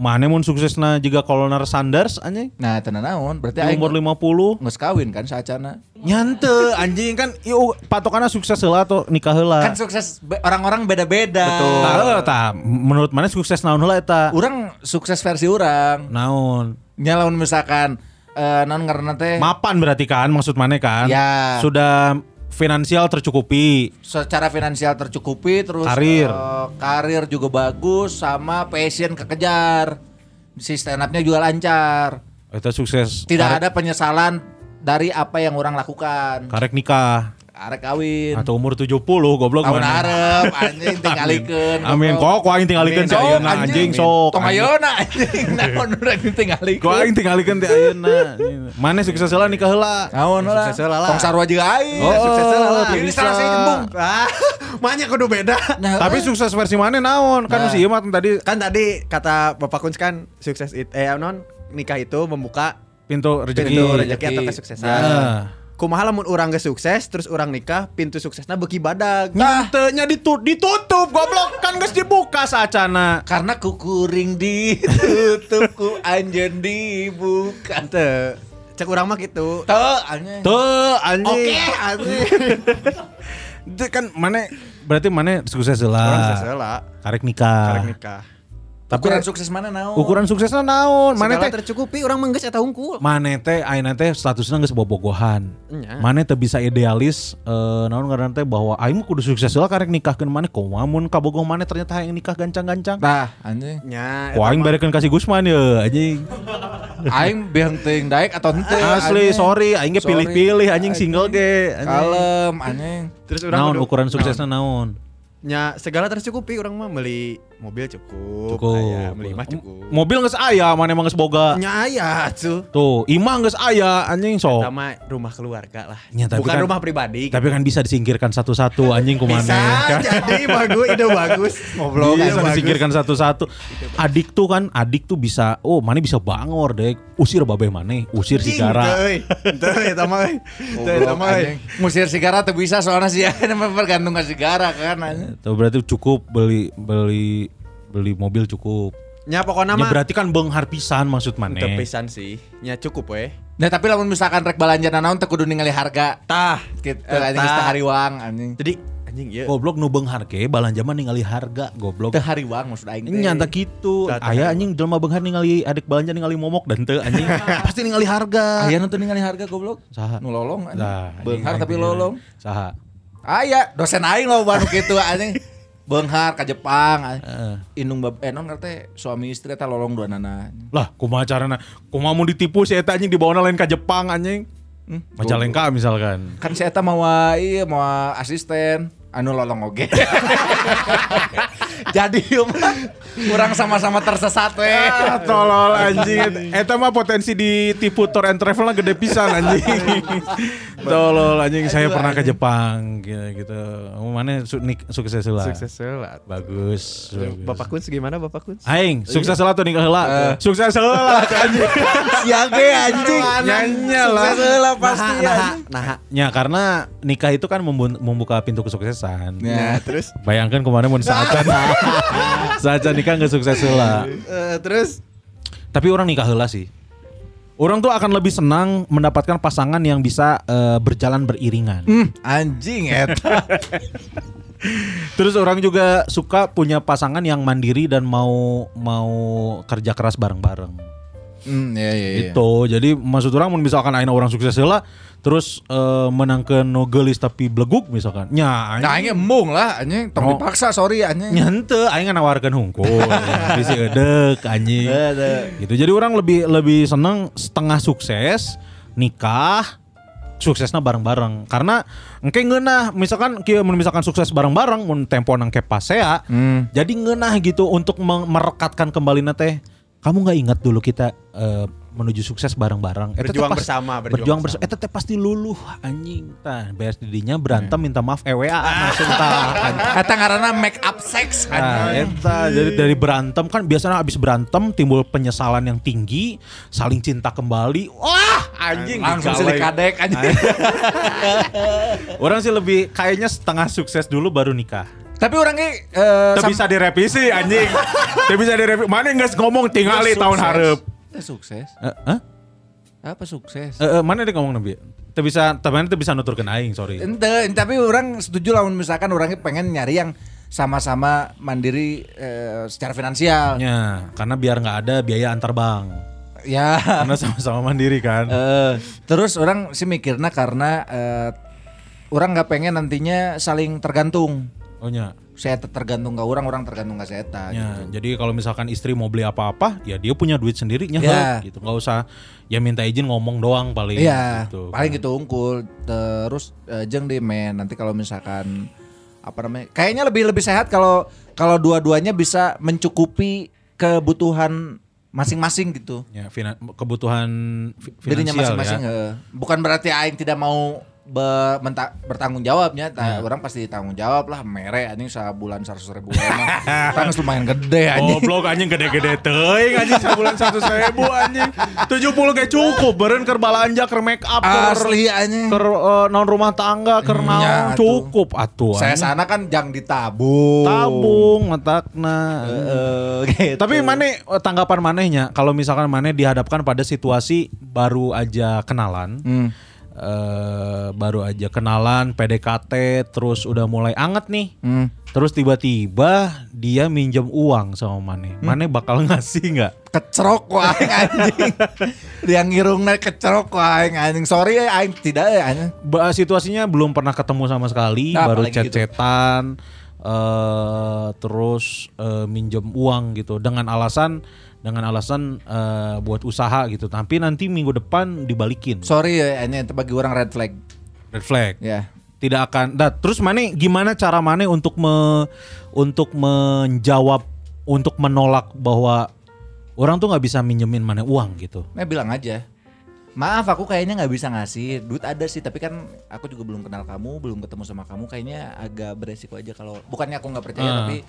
mana mun suksesna juga Colonel Sanders anjing. Nah tenan naon berarti Di umur 50 geus kawin kan saacana nyante anjing kan ieu patokanna sukses heula atau nikah heula. kan sukses be- orang-orang beda-beda. Betul. Tah, heuh, tah, menurut mana sukses naon heula eta? Orang sukses versi orang. Naon? Nyalaun misalkan eh non karena teh Mapan berarti kan maksud mana kan? Ya. Sudah finansial tercukupi. secara finansial tercukupi terus Karir. eh, karir juga bagus sama passion kekejar. Si stand up-nya juga lancar. Eta sukses. Tidak Karek- ada penyesalan dari apa yang orang lakukan. karek nikah Arek kawin. atau umur 70 goblok Tahun harap [laughs] anjing tinggalikeun. Amin. Kok kok aing tinggalikeun Sok, si ayeuna anjing sok. Tong anjing. ayeuna anjing. [laughs] Naon urang tinggalikeun. Kau aing tinggalikeun teh ayeuna. Mana sukses heula nikah heula. Naon lah. Sukses heula lah. Tong sarua juga aing. Oh, sukses heula. Ini salah saya gembung. [laughs] Ah, makanya kudu beda. Nah, Tapi sukses versi mana naon? Kan Nah. si ieu mah tadi Kan tadi kata Bapak Kunz kan sukses it, eh non nikah itu membuka pintu rezeki. pintu rezeki rezeki. atau kesuksesan. Nah. Kumaha lamun urang geus sukses terus urang nikah pintu suksesna beki badag. Nyantenya ditut ditutup goblok kan geus dibuka saacana. Karena kukuring ditutup ku anjeun dibuka. Teu. Cek urang mah gitu. Tuh, anjing. Tuh anjing. Oke, anjing. Itu kan mana berarti mana sukses Urang sukses heula. Karek nikah. Karek nikah. Tapi Ukuran sukses mana naon? ukuran suksesnya naon? Mana teh tercukupi urang mah geus eta hungkul. Mane teh ayeuna teh statusna geus bobogohan. Nya. Mane teh bisa idealis eh naon ngaran teh bahwa aing kudu sukses heula karek nikahkeun mane kumaha mun kabogoh mane ternyata hayang nikah gancang-gancang. Tah, anjing. Nya. Ku aing barekeun kasih Gusman ya anjing. Aing beang teuing daek atau henteu. Asli anjing. sorry aing ge pilih-pilih anjing single ge. Kalem, anjing. Terus urang Naon ukuran suksesna naon? Nya segala tercukupi urang mah meuli mobil cukup. Cukup. Aya, meuli mah cukup. Mobil geus aya, mana emang geus boga. Nya aya tuh. Tuh, imah geus aya anjing sok. Sama rumah keluarga lah. Ya, Bukan kan- rumah pribadi. Tapi kan bisa disingkirkan satu-satu anjing bisa kumane. jadi bagus, ide bagus. Ngobrol Bisa disingkirkan satu-satu. Adik tuh kan, adik tuh bisa, oh mana bisa bangor deh. Usir babeh mana, usir si Gara. Itu mah. Itu mah. anjing. Musir sigara tuh bisa soalnya sih [laughs] ya bergantung ke sigara kan anjing. Tuh berarti cukup beli beli beli mobil cukup. Nya pokoknya Ya mah berarti kan benghar pisan maksud mana? Teu pisan sih. Nya cukup we. Nah tapi lamun misalkan rek balanja naon teu kudu ningali harga. Tah. Gitu Eh, anjing tah. teu hariwang anjing. Jadi anjing ya. Goblok nu benghar ke balanja mah ningali harga goblok. Teu hariwang maksud aing. teh. Nyanta gitu. Aya anjing jelema benghar ningali adik balanja ningali momok dan teu anjing. [laughs] Pasti ningali harga. Aya nu teu ningali harga goblok. Saha? Nu lolong anjing. Nah, Beunghar tapi lolong. Saha? Aya dosen aing loba nu kitu anjing. [laughs] Beunghar ka Jepang. Heeh. Indung bab eh non teh suami istri eta lolong dua nana. Lah, kumaha carana? Kumaha mau ditipu si eta anjing dibawa lain ka Jepang anjing. Hmm, Majalengka misalkan. Kan si eta mau iya mau asisten anu lolong oge. [laughs] Jadi mah kurang sama-sama tersesat we. Ah, tolol anjing. Eta mah potensi ditipu tour and travel lah gede pisan anjing. [laughs] tolol anjing saya pernah ke Jepang gitu. gitu. Mana su sukses lah. Sukses lah. Bagus. bagus. Bapak Kun gimana Bapak Kun? Aing, sukses lah tuh nikah heula. Sukses heula anjing. Siage anjing. Nyanya lah. Sukses heula pasti nah, anjing. nah, Ya karena nikah itu kan membu- membuka pintu kesuksesan. nah, terus Bayangkan kemarin mau saacan [laughs] saacan nikah nggak sukses heula. eh, terus Tapi orang nikah heula sih. Orang tuh akan lebih senang mendapatkan pasangan yang bisa eh, berjalan beriringan. Hmm, anjing eta. Terus orang juga suka punya pasangan yang mandiri dan mau mau kerja keras bareng-bareng. Hmm, iya iya iya. Itu. Jadi maksud orang misalkan aina orang sukses heula terus eh, menangkeun no geulis tapi bleguk misalkan. Nya Nah, aing embung lah anjing, tong dipaksa sorry anjing. nya henteu aing nawarkeun hungkul. [laughs] Bisi anjing. Gitu. Jadi orang lebih lebih seneng setengah sukses nikah suksesnya bareng-bareng karena engke ngeunah misalkan kieu mun misalkan sukses bareng-bareng mun tempo nang kepasea Hmm. jadi ngeunah gitu untuk merekatkan kembali teh kamu nggak ingat dulu kita eh, menuju sukses bareng-bareng teh Berjuang pas- bersama, berjuang berjuang bersama bersama. eta teh pasti luluh anjing tah beres didinya berantem minta maaf EWA langsung tah Eta ngaranna make up sex Nah, anjing. eta dari dari berantem kan biasanya abis berantem timbul penyesalan yang tinggi, saling cinta kembali. Wah, anjing Langsung kadek anjing. [laughs] Orang sih lebih kayaknya setengah sukses dulu baru nikah. Tapi orangnya eh Tidak bisa direvisi anjing. [laughs] Tidak bisa direvisi. Mana nggak ngomong tingali tahun harap. Eh, sukses. Eh, eh? Apa sukses? Eh, eh, mana dia ngomong nabi? Tidak bisa, tapi itu bisa nuturkan aing, sorry. Ente, tapi orang setuju lah misalkan orangnya pengen nyari yang sama-sama mandiri eh, secara finansial. Ya, karena biar nggak ada biaya antar bank. Ya. Karena sama-sama mandiri kan. [laughs] Eh, terus orang sih mikirnya karena eh, orang nggak pengen nantinya saling tergantung. Oh nya. Saya tergantung ke orang, orang tergantung ke saya. Ya, jadi kalau misalkan istri mau beli apa-apa, ya dia punya duit sendiri Ya. gitu. Nggak usah ya minta izin ngomong doang paling Iya, gitu. paling gitu unggul. Terus eh, jeng deh men, nanti kalau misalkan apa namanya? Kayaknya lebih lebih sehat kalau kalau dua-duanya bisa mencukupi kebutuhan masing-masing gitu. Ya, kebutuhan fi- Dirinya finansial masing-masing. ya. Bukan berarti aing tidak mau be- menta- bertanggung jawabnya, ta- Ya. orang pasti tanggung jawab lah. Mere anjing sebulan seratus ribu emang, kan [laughs] lumayan gede anjing. Goblok anjing gede-gede teuing anjing sebulan 100 ribu anjing. 70 kayak cukup beren keur balanja keur make up keur Asli anjing. keur eh, naon rumah tangga naon Nya, atuh. cukup atuh. Saya sana kan jang ditabung. tabung matakna. Eh, gitu. Tapi mana tanggapan manehnya kalau misalkan maneh dihadapkan pada situasi baru aja kenalan, Hmm. Eh, baru aja kenalan PDKT, terus udah mulai anget nih, Hmm. terus tiba-tiba dia minjem uang sama maneh, Hmm. maneh bakal ngasih nggak? kecerok aing anjing. Dia ngirungna kecerok aing anjing. Sorry ya aing tidak ya anjing. Situasinya belum pernah ketemu sama sekali, Nah, baru apalagi gitu. Eh, terus eh, minjem uang gitu dengan alasan dengan alasan eh, buat usaha gitu. Tapi nanti minggu depan dibalikin. Sorry ya itu bagi orang red flag. Red flag. Ya. Tidak akan. Nah, terus mana gimana cara mana untuk me, untuk menjawab untuk menolak bahwa orang tuh nggak bisa minjemin mana uang gitu. Nah bilang aja. Maaf aku kayaknya nggak bisa ngasih duit ada sih tapi kan aku juga belum kenal kamu belum ketemu sama kamu kayaknya agak beresiko aja kalau bukannya aku nggak percaya Ah. tapi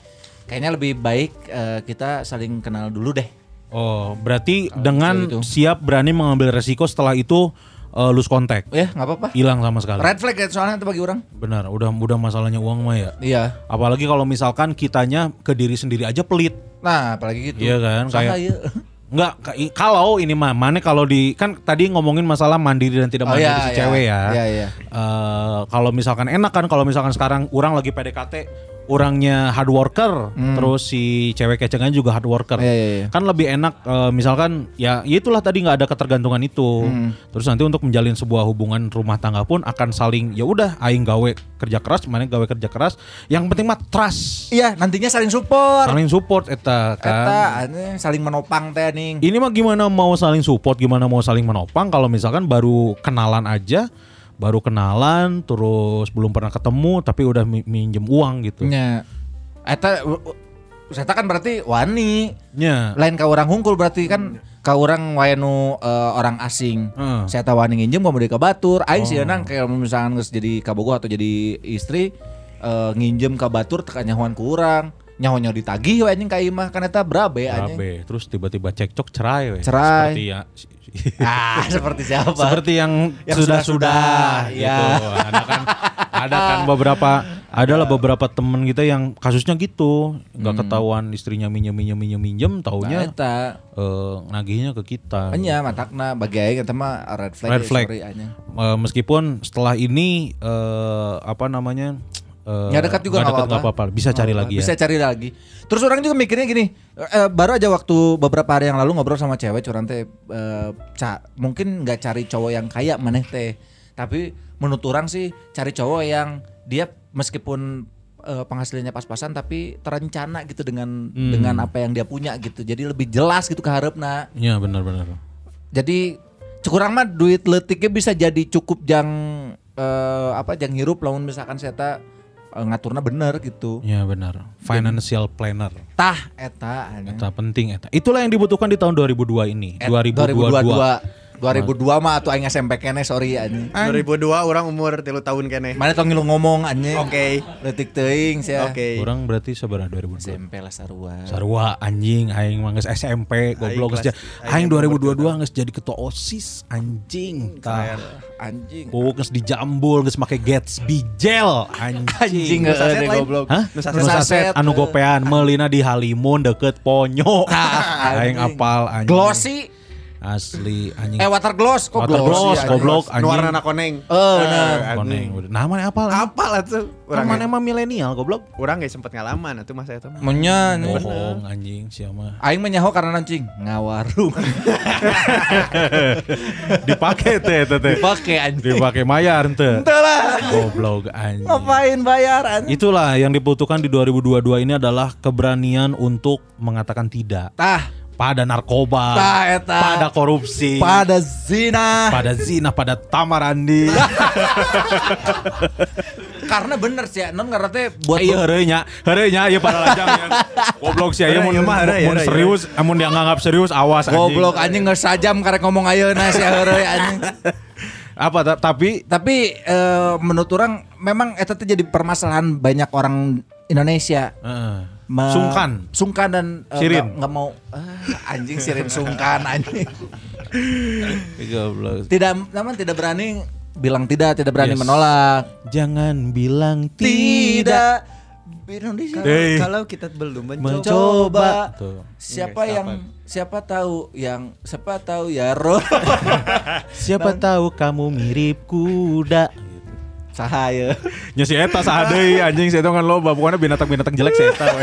kayaknya lebih baik eh, kita saling kenal dulu deh Oh, berarti dengan gitu. siap berani mengambil resiko setelah itu eh, lose contact. Ya nggak apa-apa. Hilang sama sekali. Red flag ya soalnya itu bagi orang. Benar, udah udah masalahnya uang mah ya. Iya. Apalagi kalau misalkan kitanya ke diri sendiri aja pelit. Nah apalagi gitu. Iya kan, kayak-? [laughs] Enggak, kalau ini mah mana kalau di kan tadi ngomongin masalah mandiri dan tidak Oh, mandiri iya, si iya. cewek ya. Iya, iya. Eh, kalau misalkan enak kan kalau misalkan sekarang orang lagi PDKT orangnya hard worker, terus si cewek kecengan juga hard worker. Hmm. Iya, iya, iya. Kan lebih enak eh, misalkan ya ya itulah tadi nggak ada ketergantungan itu. Hmm. Terus nanti untuk menjalin sebuah hubungan rumah tangga pun akan saling ya udah aing gawe kerja keras, mana gawe kerja keras. Yang penting mah trust. Iya nantinya saling support. Saling support eta kan. Eta aneh, saling menopang teh ning. Ini mah gimana mau saling support, gimana mau saling menopang kalau misalkan baru kenalan aja, baru kenalan terus belum pernah ketemu tapi udah mi- minjem uang gitu. Nya. Eta Eta kan berarti wani. Nya. Lain ka orang hungkul berarti kan ka orang wayanu eh, orang asing. Heeh. Saya tahu wani nginjem mau ke batur. Aing sih nang kayak misalkan jadi kabogoh atau jadi istri eh, nginjem ka batur teka nyahuan ku urang. Nyaho-nyaho ditagih we anjing ka imah kan eta brabe anjing. Rabe. Terus tiba-tiba cekcok cerai we. Cerai. Seperti ya [laughs] Ah, seperti siapa? seperti yang Yang sudah-sudah sudah-sudah, gitu. ya. Ada kan ada kan beberapa adalah beberapa temen kita yang kasusnya gitu, nggak ketahuan istrinya minjem minjem minjem minjem, Nah, taunya eta. eh, nagihnya ke kita. Enya matakna bagi aing eta mah red flag. Red ya, flag. sorry, anjing. Eh, meskipun setelah ini eh, apa namanya Nggak dekat juga nggak apa-apa bisa cari Oh, lagi Bisa ya cari lagi. Terus orang juga mikirnya gini, eh, baru aja waktu beberapa hari yang lalu ngobrol sama cewek curang teh eh, ca- mungkin nggak cari cowok yang kaya maneh teh. Tapi menurut orang sih cari cowok yang dia meskipun eh, penghasilannya pas-pasan tapi terencana gitu dengan Hmm. dengan apa yang dia punya gitu. Jadi lebih jelas gitu ke harapna. Iya benar-benar Jadi cukurang mah duit letiknya bisa jadi cukup jang eh, apa jang hirup lamun misalkan saya tak ngaturna bener gitu. Iya benar. Financial planner. Tah eta. Eta penting eta. Itulah yang dibutuhkan di tahun 2002 ini. Et- 2022 2022 mah atuh aing SMP kene sorry anjing. 2002 orang umur tilu tahun kene. Mana tong ngilu ngomong anjing. Oke. Detik teuing sia. Oke. orang berarti seberapa 2002 SMP lah sarua. Sarua anjing aing mah geus SMP goblok geus aing 2022 geus jadi ketua OSIS anjing tah Anjing. Oh, geus dijambul geus make Gatsby gel anjing Anjing goblok. Hah? Nu saset. Nu saset anu gopean meulina di Halimun deket Ponyo. [laughs] Aing anjing. apal anjing. Glossy. Asli anjing. Eh water gloss kok Water glossy, gloss, anjing. goblok anjing. Nuarna na koneng. Eh, bener. Koneng. Namanya apal? Apa lah tuh? Orang mana emang milenial goblok. orang gak sempet ngalaman atuh masa itu mah. Munya Bohong anjing siapa. Aing menyaho karena nancing ngawarung. [laughs] Dipake teh teh teh. Dipakai anjing. Dipake mayar teh. Entah lah. Goblok anjing. Ngapain bayar anjing? Itulah yang dibutuhkan di 2022 ini adalah keberanian untuk mengatakan tidak Tah, pada narkoba, Tah, eta. pada korupsi, pada zina. pada zina, pada tamarandi. [laughs] Karena bener sih, non karena teh buat Iya heureunya, heureunya ieu pada lajang yang goblok sih mun Heureuy mah, heureuy. serius, amun dia nganggap serius awas anjing. goblok anjing nggak sajam karek ngomong ayeuna sih heureuy anjing. [laughs] Apa ta- tapi Tapi eh, menurut orang memang eta teh jadi permasalahan banyak orang Indonesia. eh, Me- sungkan. Sungkan dan eh, Sirin. nggak- mau ah, anjing sirin sungkan anjing. Goblok. Tidak namun tidak berani bilang tidak, tidak berani Yes. menolak. Jangan bilang tidak. Tidak. Indonesia. Eh. Kalau kita belum mencoba. Mencoba. Tuh. Siapa Oke, yang siapa tahu yang siapa tahu ya roh [laughs] Siapa tahu kamu mirip kuda. sahaya Nya si eta saha deui anjing si eta kan loba pokoknya binatang-binatang jelek si eta we.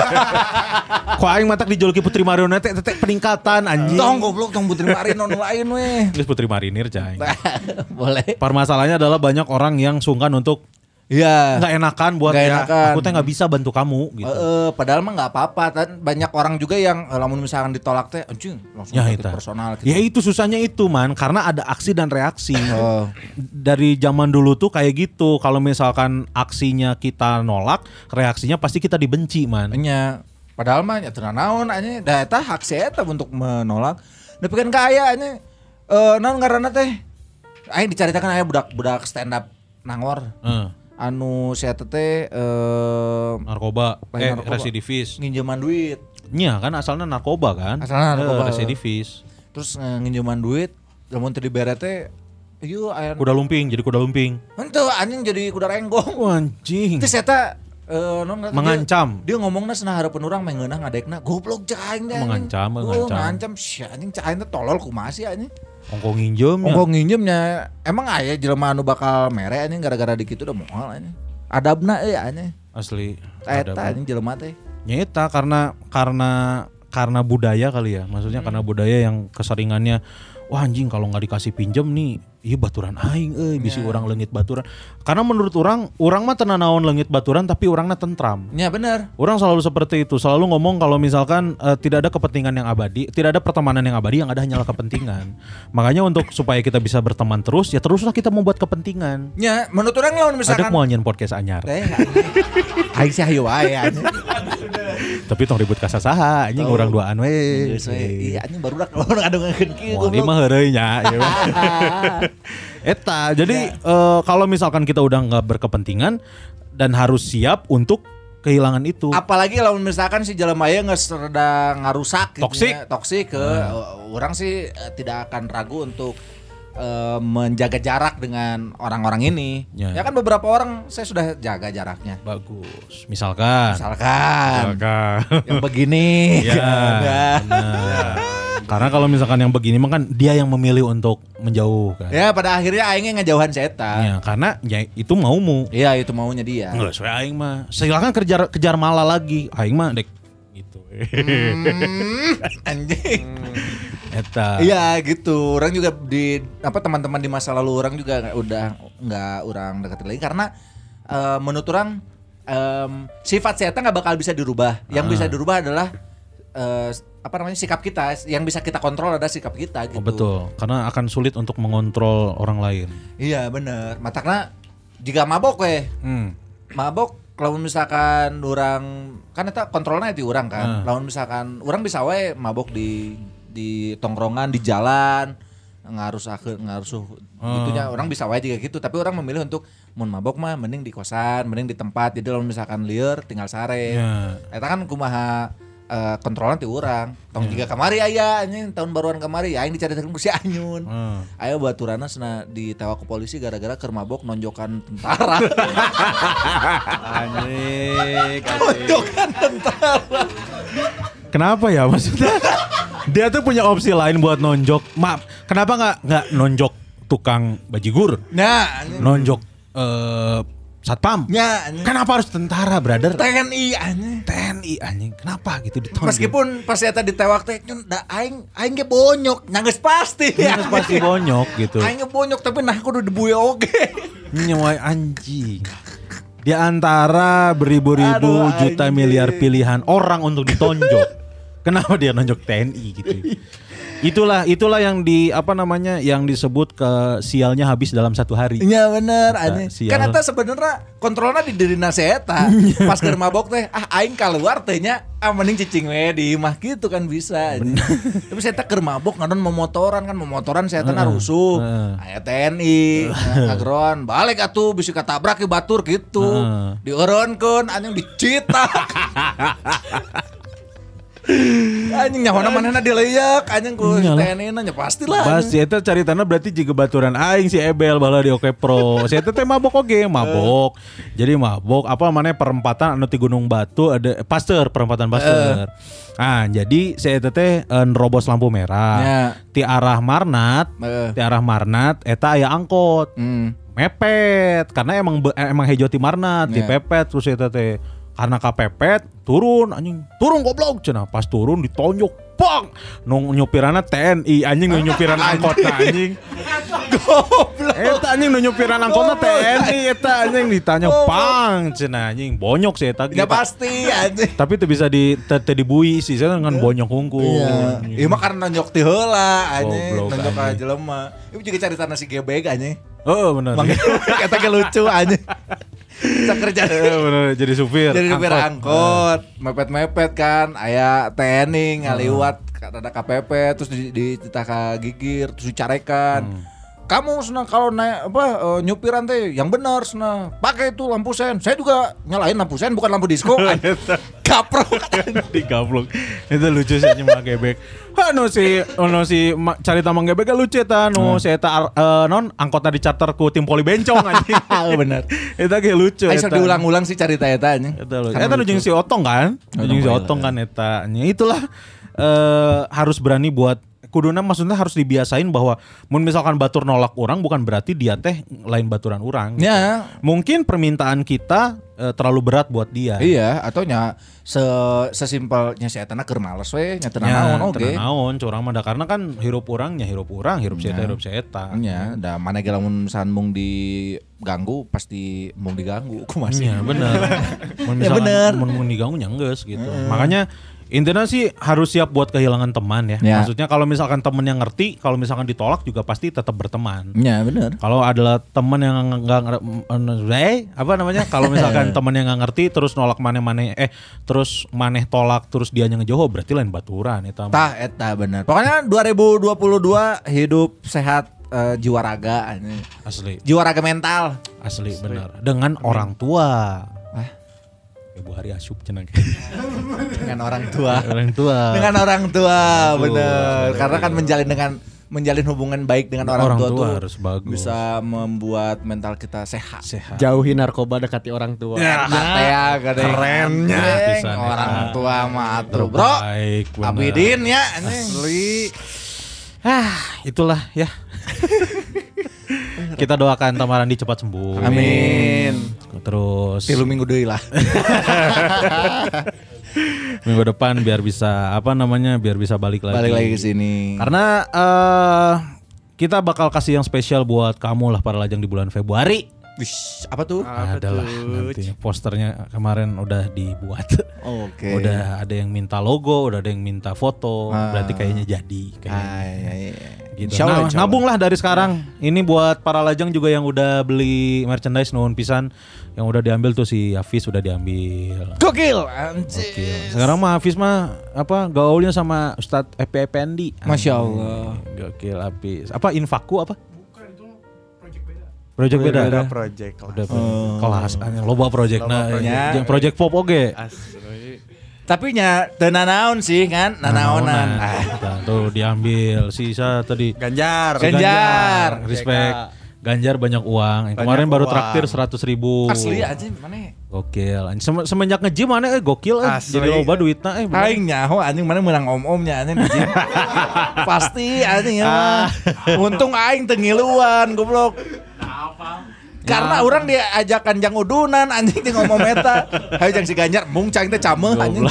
[laughs] Ku aing matak dijuluki Putri Marionette teh teh peningkatan anjing. tong goblok tong putri marin non lain weh Geus Putri Marinir cai. [laughs] boleh Permasalahannya adalah banyak orang yang sungkan untuk Iya. nggak enakan buat Nggak ya enakan. aku teh nggak bisa bantu kamu gitu. Eh, padahal mah nggak apa-apa kan banyak orang juga yang eh, lamun misalkan ditolak teh anjing langsung Ya itu. personal gitu. Ya itu susahnya itu man karena ada aksi dan reaksi. Oh. Dari zaman dulu tuh kayak gitu. Kalau misalkan aksinya kita nolak, reaksinya pasti kita dibenci man. Nya padahal mah ya teu naon anya da eta hak saya eta untuk menolak. Tapi kan kaya anya eh naon ngaranna teh aing dicaritakan aya budak-budak stand up nangor Eh, anu saya teh eh narkoba, eh narkoba. residivis. nginjeman duit Nya kan asalnya narkoba kan. Asalna narkoba. Eh, residivis. terus eh, nginjeman duit lamun teu dibere teh Iya, aya Kuda lumping jadi kuda lumping. Henteu anjing jadi kuda renggong. Anjing. Terus eta eh non dia- Mengancam. Dia, ngomongnya cenah hareupeun urang meh ngeunah ngadekna goblok aing teh. anjing. Mengancam, Oh, mengancam. ngancam sia anjing teh tolol kumaha sih anjing. Ongko nginjem ya. Ongko nginjemnya emang aya jelema anu bakal mere anjing gara-gara dikitu udah moal anjing. Adabna euy anjing. Asli. Eta anjing jelema teh. Nyeta karena karena karena budaya kali ya. Maksudnya karena budaya yang keseringannya wah anjing kalau nggak dikasih pinjem nih iya baturan aing eh bisi orang lengit baturan. Karena menurut orang orang mah tenan naon lengit baturan tapi orangnya tentram. Ya bener. Orang selalu seperti itu, selalu ngomong kalau misalkan eh, tidak ada kepentingan yang abadi, tidak ada pertemanan yang abadi, yang ada hanyalah kepentingan. [laughs] Makanya untuk supaya kita bisa berteman terus, ya teruslah kita membuat kepentingan. Ya menurut orang lawan Ada misalkan mau nyen podcast anyar, anjing. [laughs] aing sih anjing. [laughs] tapi tong ribut kasa saha, anjing orang duaan we. Iya anjing baru dak [laughs] lawan ngadongeun kieu goblok. mah heureuy nya, ya. [laughs] Eta, jadi eh, kalau misalkan kita udah nggak berkepentingan dan harus siap untuk kehilangan itu. Apalagi lawan misalkan si jelema ieu geus rada ngarusak gitu Toksik. ya, toksik ke orang sih eh, tidak akan ragu untuk eh, menjaga jarak dengan orang-orang ini. Ya. Ya. kan beberapa orang saya sudah jaga jaraknya. Bagus. Misalkan. Misalkan Misalkan. yang begini. [laughs] Ya, kan, ya. benar. [laughs] Karena kalau misalkan yang begini mah kan dia yang memilih untuk menjauh kan. Ya pada akhirnya aingnya ngejauhan setan. Ya, karena ya itu maumu. Iya itu maunya dia. Enggak sesuai aing mah. Silakan kejar kejar mala lagi. Aing mah dek gitu. Hmm, anjing. [laughs] Eta. Iya gitu. Orang juga di apa teman-teman di masa lalu orang juga udah nggak orang deketin lagi karena eh, menurut orang em, sifat setan nggak bakal bisa dirubah. Yang bisa dirubah adalah eh, apa namanya sikap kita. Yang bisa kita kontrol adalah sikap kita gitu. Oh, betul. Karena akan sulit untuk mengontrol orang lain. Iya bener. Matakna jika mabok weh Hmm. mabok kalau misalkan orang kan itu kontrolnya di orang kan. Hmm. Misalkan orang bisa wae mabok di di tongkrongan di jalan ngaruh akhir ngaruh gitunya orang bisa wae juga gitu tapi orang memilih untuk mun mabok mah mending di kosan mending di tempat jadi kalau misalkan liar tinggal sare Ya. eta kan kumaha eh, kontrolan ti urang tong juga kamari aya anjing tahun baruan kamari ya aing dicaritakeun ku si Anyun Hmm. Ayo baturana sena ditewa ke polisi gara-gara keur mabok nonjokan tentara. [laughs] Anjing. nonjokan tentara. Kenapa ya maksudnya? dia tuh punya opsi lain buat nonjok. Maaf, kenapa nggak nggak nonjok tukang bajigur? Nah, Nonjok eh satpam? nya Kenapa harus tentara, brother? TNI anjing. TNI anjing. Kenapa gitu ditonjok? Meskipun pas eta ditewak teh nyun, da aing aing ge bonyok, nyanggeus pasti. Harus pasti [laughs] bonyok gitu. Aing ge bonyok tapi nah kudu debuye oge. Nyewai anjing. Di antara beribu-ribu juta anjing. miliar pilihan orang untuk ditonjok. Kenapa dia nonjok TNI gitu? [laughs] Itulah itulah yang di apa namanya yang disebut ke sialnya habis dalam satu hari. Iya bener anjing. sial. Kan eta sebenarnya kontrolnya di diri eta. [laughs] Pas keur mabok teh ah aing keluar teh nya ah mending cicing we di imah gitu kan bisa. [laughs] Tapi saya keur mabok ngadon memotoran kan memotoran saya teh rusuh. Heeh. Aya TNI ngageroan balik atuh bisa katabrak ke batur gitu. Dieureunkeun anjing dicitak. Anjing nyahona manehna dileyak anjing ku. TNI nya pastilah. Bas, si eta cari tanah berarti juga baturan aing si Ebel bala di Oke Pro. Si eta teh mabok oge, mabok. Jadi mabok apa mana perempatan anu ti Gunung Batu ada Pasteur, perempatan Pasteur. Ah, jadi si eta teh eh, nerobos lampu merah. Ya. Ti arah Marnat, ti arah Marnat eta aya angkot. Hmm. Mepet karena emang be- emang hejo ti Marnat, Ya. dipepet terus eta teh karena kapepet turun anjing. Turun goblok. Cenah pas turun ditonjok bang. Nung nyupirana TNI anjing nu nyupiran [laughs] angkotna anjing. Goblok. Eta anjing nu nyupiran angkotna TNI eta anjing ditanya pang cenah anjing. Bonyok sih eta Ya pasti anjing. tapi itu bisa di te, te dibui sih saya dengan bonyok hungkul. Iya. Iya mah karena nonjok ti heula anjing, nonjok ka anjing. jelema. Ieu juga cari tanah si gebeg anjing. Oh benar. [laughs] Kata lucu. Bisa kerja. Eh, bener jadi supir. Jadi supir angkot. angkot, mepet-mepet kan, aya TNI ngaliwat ada KPP terus di, di ditaka gigir terus dicarekan. Kamu senang kalau naik apa eh, nyupiran teh yang benar senang pakai itu lampu sen. Saya juga nyalain lampu sen bukan lampu disco. [laughs] Kaprok. [laughs] Digablok. Itu lucu sih anjing Mang Gebek. Anu si anu si ma- carita Mang Gebek kan lucu eta nu si eta ar- eh, non angkota di charter ku tim poli bencong anjing. [laughs] Bener. Eta ge lucu eta. diulang-ulang sih cerita eta anjing. Eta lucu. Karena Eta si Otong kan? Nu jeung si Otong Otong kan eta. Itulah eh harus berani buat kuduna maksudnya harus dibiasain bahwa mun misalkan batur nolak orang bukan berarti dia teh lain baturan orang. gitu. Ya. Mungkin permintaan kita eh, terlalu berat buat dia. Iya, atau nya se sesimpelnya si etana keur males we, nya teu Ya, naon oge. teu naon curang mah karena kan hirup urangnya hirup urang, hirup Ya. saya hirup saya eta. Nya, da mana ge lamun mung diganggu pasti mung diganggu ku masih. Iya bener. [laughs] Mun Ya, misalkan bener. mun diganggu nya gitu. Makanya intinya sih harus siap buat kehilangan teman ya. Ya. Maksudnya kalau misalkan temen yang ngerti, kalau misalkan ditolak juga pasti tetap berteman. Nya bener. Kalau adalah teman yang nggak eh apa namanya? Kalau misalkan [laughs] teman yang nggak ngerti terus nolak maneh-maneh eh terus maneh tolak terus dia ngejoho berarti lain baturan itu. Tah eta bener. Pokoknya 2022 hidup sehat eh, jiwa raga. Asli, Jiwa raga mental. asli benar. Dengan orang tua. Ibu hari asup cenah. Dengan orang tua. orang tua. dengan orang tua bener betul. karena kan menjalin dengan menjalin hubungan baik dengan orang, Orang tua, tua tuh harus bagus. bisa membuat mental kita sehat sehat. Jauhi narkoba dekati orang tua. Ya. Kerennya. Jeng, Pisan, ya. orang tua mah atuh bro. Abidin ya anjing. Ah, itulah ya. [laughs] [laughs] Kita doakan Tamarandi cepat sembuh. amin Terus tilu minggu deui lah [laughs] minggu depan biar bisa apa namanya biar bisa balik lagi. balik lagi ke sini Karena eh kita bakal kasih yang spesial buat kamu lah para lajang di bulan Februari. Wish, apa tuh Adalah nanti posternya kemarin udah dibuat. oke Udah ada yang minta logo, udah ada yang minta foto. Ah. Berarti kayaknya jadi kayaknya. Ay, ay, ay. gitu. Insya Allah, Nah, insya Allah. nabung lah dari sekarang. Ini buat para lajang juga yang udah beli merchandise nuhun pisan. Yang udah diambil tuh si Hafiz udah diambil. gokil Oke. Sekarang mah Hafiz mah apa gaulnya sama Ustadz Epi Effendi. Masya Allah. Gokil Hafiz. Apa infaku apa? Project beda. Beda ya? project lah. Udah kelas anjing loba project nah project. yang project pop oge. Tapi nya teu nanaon sih kan nanaonan ah tuh diambil sisa tadi Ganjar. Si Ganjar. Respect. Ganjar banyak uang. Banyak kemarin baru uang. traktir 100 ribu. asli aja mana Gokil. Anjing, Sem semenjak nge-gym mana eh gokil eh. Asli. Jadi loba duitnya eh. Aing nyaho anjing mana menang om-omnya anjing di gym. [laughs] Pasti anjing ya mah. Untung aing teu ngiluan goblok. Karena orang diajakan jang udunan anjing teh ngomong meta. Hayu jang si Ganjar mung cang teh cameuh anjing.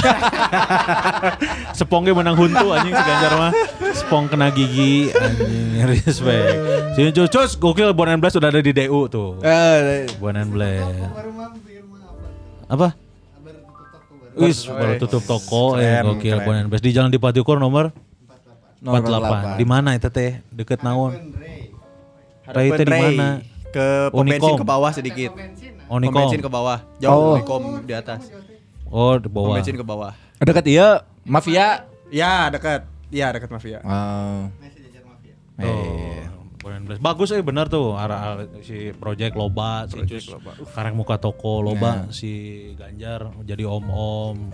[laughs] Sepongnya menang huntu anjing si Ganjar mah. Sepong kena gigi anjing respect. Si Cucus gokil Bon and Blast udah ada di DU tuh. Eh, Bon and Blast. Apa? Wis baru tutup toko eh Keren, gokil. Bon and Blast di Jalan Dipatiukur nomor nomor 48. Di mana itu teh? Deket naon? Ray teh di mana? Ke pom bensin ke bawah sedikit. Pom Onikom. bensin ke bawah. Jauh Oh. Unicom di atas. Oh, di Pom bawah. bensin ke bawah. dekat iya mafia. Ya dekat. Ya dekat mafia. Oh. Eh. Bagus eh bener tuh arah si project loba si Cus karek muka toko loba si Ganjar jadi om-om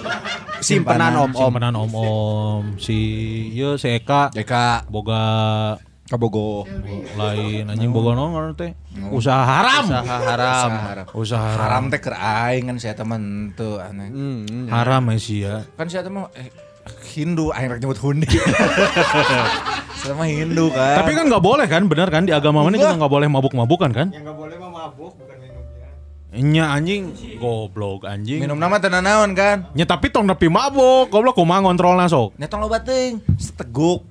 [laughs] Simpenan om-om. simpenan om-om si ieu si Eka JK boga Kabogo. lain anjing boga naon ngaran teh usaha haram Usaha haram. Haram. usaha haram Haram teh keur aing kan saya teman tuh aneh. Hmm. haram ya sih ya Kan saya teman eh Hindu aing rek nyebut hundi. [laughs] Saya mah Hindu kan. tapi kan nggak boleh kan bener kan di agama mana juga nggak boleh mabuk-mabukan kan Yang nggak boleh mah mabuk bukan minumnya. nya anjing goblok anjing minum nama teu naon kan. nya tapi tong nepi mabuk goblok kumaha ngontrolna sok Nyetong lo bating, seteguk.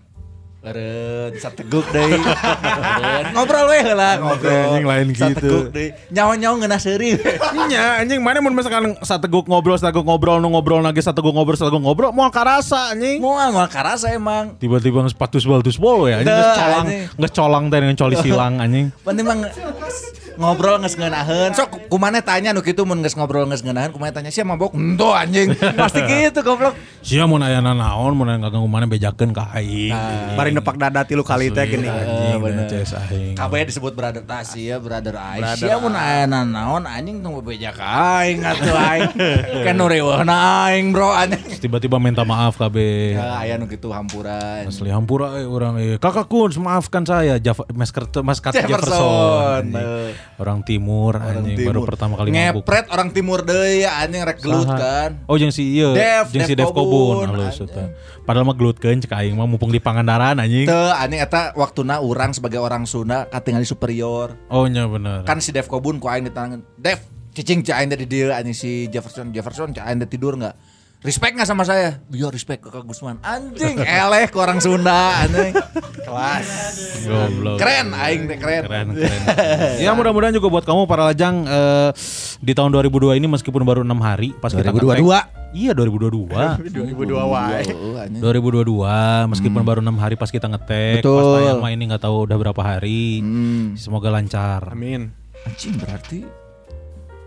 Leren, sateguk deui. Leren, [laughs] Ngobrol we heula, ngobrol. Anjing lain gitu. Sateguk deui. Nyawa-nyawa ngeunah seuri. Nya [laughs] anjing mana mun misalkan sateguk ngobrol sateguk ngobrol nu ngobrol lagi sateguk ngobrol sateguk ngobrol moal karasa anjing. Moal moal karasa emang. Tiba-tiba nges patus bal tus bol ya anjing Dah, nges colang anjing. nges colang teh dengan coli silang [laughs] anjing. Penting mah ngobrol geus ngeunaheun. Sok kumaneh tanya nu kitu mun geus ngobrol geus ngeunaheun kumaneh tanya sia mabok. Ento anjing. [laughs] Pasti gitu goblok. Sia mun aya naon mun aya ngaganggu mana bejakeun ka aing. Bari nepak dada tilu kali teh gini. Anjing bener. aing. Kabeh disebut brother tasi ya brother aing. Sia mun aya naon anjing tong bebejak aing atuh aing. Kan nu reueuna aing bro anjing. Tiba-tiba minta maaf KB. Ya aya nu kitu hampuran. Asli hampura eh, orang eh. Kakak Kun, maafkan saya Java, Masker Maskat Jefferson. Jefferson. Anjing. Orang timur anjing baru timur. pertama kali mabuk. Ngepret orang timur deui anjing rek gelut kan. Oh jeung si ieu, Dev, jeung si Dev Kobun, halus anjing. eta. Padahal mah gelutkeun cek aing mah mumpung di Pangandaran anjing. Teu anjing eta waktuna urang sebagai orang Sunda katingali superior. Oh nya bener. Kan si Dev Kobun ku aing ditangan. Dev, cicing cai aing di dieu anjing si Jefferson Jefferson cai aing tidur enggak? Respect nggak sama saya? Iya respect ke Kak Gusman. Anjing eleh ke orang Sunda anjing. Kelas. Goblok. Keren aing teh keren. Keren, keren. ya mudah-mudahan juga buat kamu para lajang eh, di tahun 2002 ini meskipun baru enam hari pas kita 2022. nge-tag. Iya 2022. 2002 wae. Oh, anjing. 2022 meskipun baru enam hari pas kita ngetek pas Betul. tayang mah ini nggak tahu udah berapa hari Hmm. semoga lancar Amin. Anjing berarti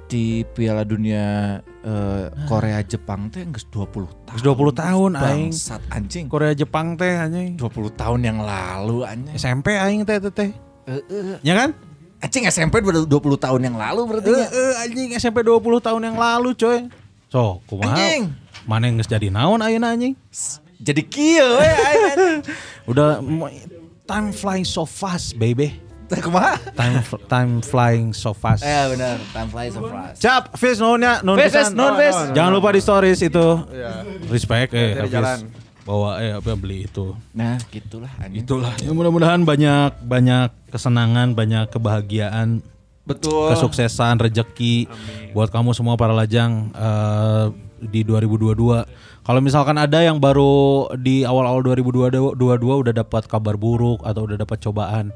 di Piala Dunia eh, Korea Jepang teh geus 20 tahun. Geus 20 tahun aing Bangsat anjing. Korea Jepang teh anjing 20 tahun yang lalu anjing. SMP aing teh teh teh Eh, eh. ya kan Anjing SMP udah 20 tahun yang lalu berarti Eh, ya. eh, anjing SMP 20 tahun yang lalu coy so kumaha Anjing. mana yang jadi naon ayeuna anjing Jadi kieu we aing. [laughs] udah time flying so fast baby [laughs] kumaha? time time flying so fast Eh benar, time flies so fast. Cap, Fis nuhunnya, nuhun Fis, pisan. Fis, nuhun, Fis. Jangan lupa di stories itu. Iya. Respect eh Dari jalan. Bawa eh apa beli itu. Nah, gitulah anjing. Itulah. Ya mudah-mudahan banyak banyak kesenangan, banyak kebahagiaan, Betul. kesuksesan, rezeki buat kamu semua para lajang eh, di 2022. Kalau misalkan ada yang baru di awal-awal 2022 udah dapat kabar buruk atau udah dapat cobaan,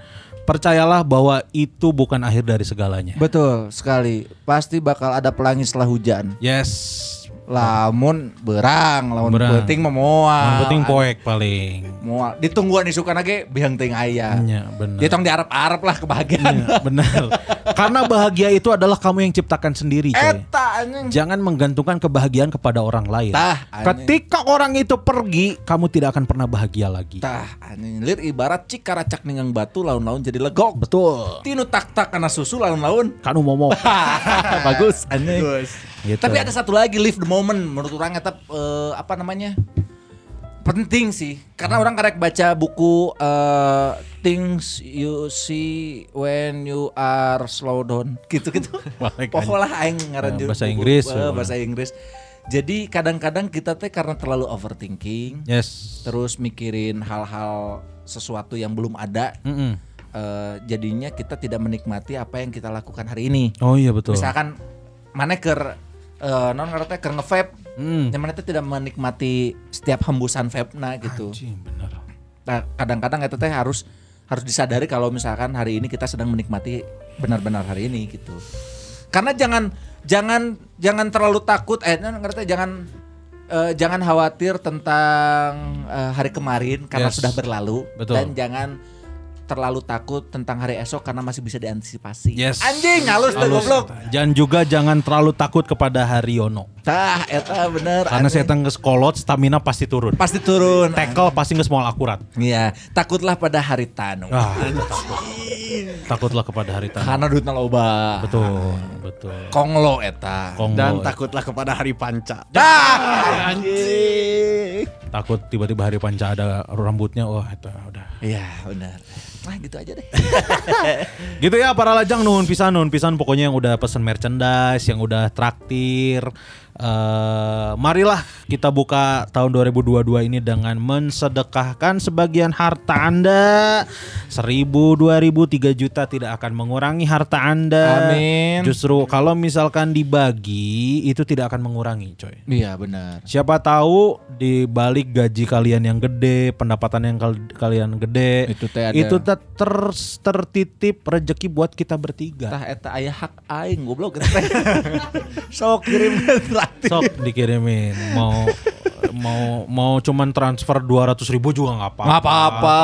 percayalah bahwa itu bukan akhir dari segalanya. Betul sekali. Pasti bakal ada pelangi setelah hujan. Yes. Lamun berang, lamun Berang. penting mah moal. Yang penting poek paling. Moal. Ditungguan isukan lagi bihang ting aya. Iya, benar. Dia tong diarep-arep lah kebahagiaan. Iya, benar. [laughs] Karena bahagia itu adalah kamu yang ciptakan sendiri. Eta anjing. Jangan menggantungkan kebahagiaan kepada orang lain. Tah, anjing. Ketika orang itu pergi, kamu tidak akan pernah bahagia lagi. Tah, anjing lir ibarat cik karacak ningang batu laun-laun jadi legok. Betul. Tinu tak-tak karena susu laun-laun. Kanu momo. [laughs] Bagus anjing. Terus. Gitu. Tapi ada satu lagi live the moment menurut orang eta eh, apa namanya? Penting sih karena orang karek baca buku eh, Things You See When You Are Slow Down [laughs] gitu-gitu. [laughs] Pokoknya aing ngaran judul bahasa buku, Inggris, ya. bahasa Inggris. Jadi kadang-kadang kita teh karena terlalu overthinking, Yes. terus mikirin hal-hal sesuatu yang belum ada, Mm-mm. eh, jadinya kita tidak menikmati apa yang kita lakukan hari ini. Oh iya betul. Misalkan mana eh, non ngerti ker nge-vape, Hmm. yang tidak menikmati setiap hembusan vape-na gitu. Anjing, bener. Nah, kadang-kadang itu teh harus harus disadari kalau misalkan hari ini kita sedang menikmati benar-benar hari ini gitu. Karena jangan jangan jangan terlalu takut eh non ngerti jangan eh, jangan khawatir tentang eh, hari kemarin karena Yes. sudah berlalu Betul. dan jangan terlalu takut tentang hari esok karena masih bisa diantisipasi. Yes. Anjing halus tuh Halus. goblok. Dan juga jangan terlalu takut kepada Haryono. Tah, eta bener. Karena saya geus kolot, stamina pasti turun. pasti turun. Tackle pasti geus moal akurat. Iya, takutlah pada hari tanu. Ah, takut. Takutlah kepada hari tanah. Karena duitnya loba. Betul, betul. Konglo eta. Konglo. Dan takutlah kepada hari panca. Dah, anjing. takut tiba-tiba hari panca ada rambutnya wah itu udah Iya, benar. Gitu aja deh. [laughs] gitu ya para lajang nuhun pisan nuhun pisan pokoknya yang udah pesen merchandise yang udah traktir eh marilah kita buka tahun 2022 ini dengan mensedekahkan sebagian harta anda seribu dua ribu tiga juta tidak akan mengurangi harta anda Amin. justru kalau misalkan dibagi itu tidak akan mengurangi coy Iya, benar. Siapa tahu di balik gaji kalian yang gede, pendapatan yang kal- kalian gede, Itu teh ada- itu ter- ter- tertitip rezeki buat kita bertiga. Tah eta aya hak aing goblok teh. [laughs] Sok kirim. Sok dikirimin mau mau mau cuman transfer 200 ribu juga nggak apa-apa. Nggak apa-apa,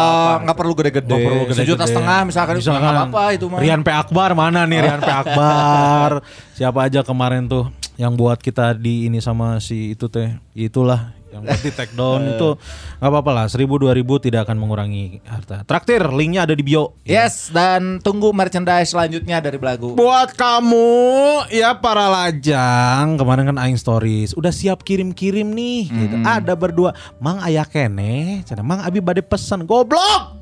nggak perlu gede-gede. Nggak perlu gede-gede. Sejuta setengah misalkan, Misalkan nggak apa-apa itu mah. Rian P Akbar mana nih Rian P Akbar? [laughs] Siapa aja kemarin tuh yang buat kita di ini sama si itu teh. Itulah yang buat di take down [laughs] itu nggak apa-apa lah. Seribu dua ribu tidak akan mengurangi harta. Traktir linknya ada di bio. Yes, dan tunggu merchandise selanjutnya dari Belagu. Buat kamu ya para lajang kemarin kan aing stories udah siap kirim-kirim nih gitu. Ada berdua Mang aya kene cenah Mang abi bade pesan goblok.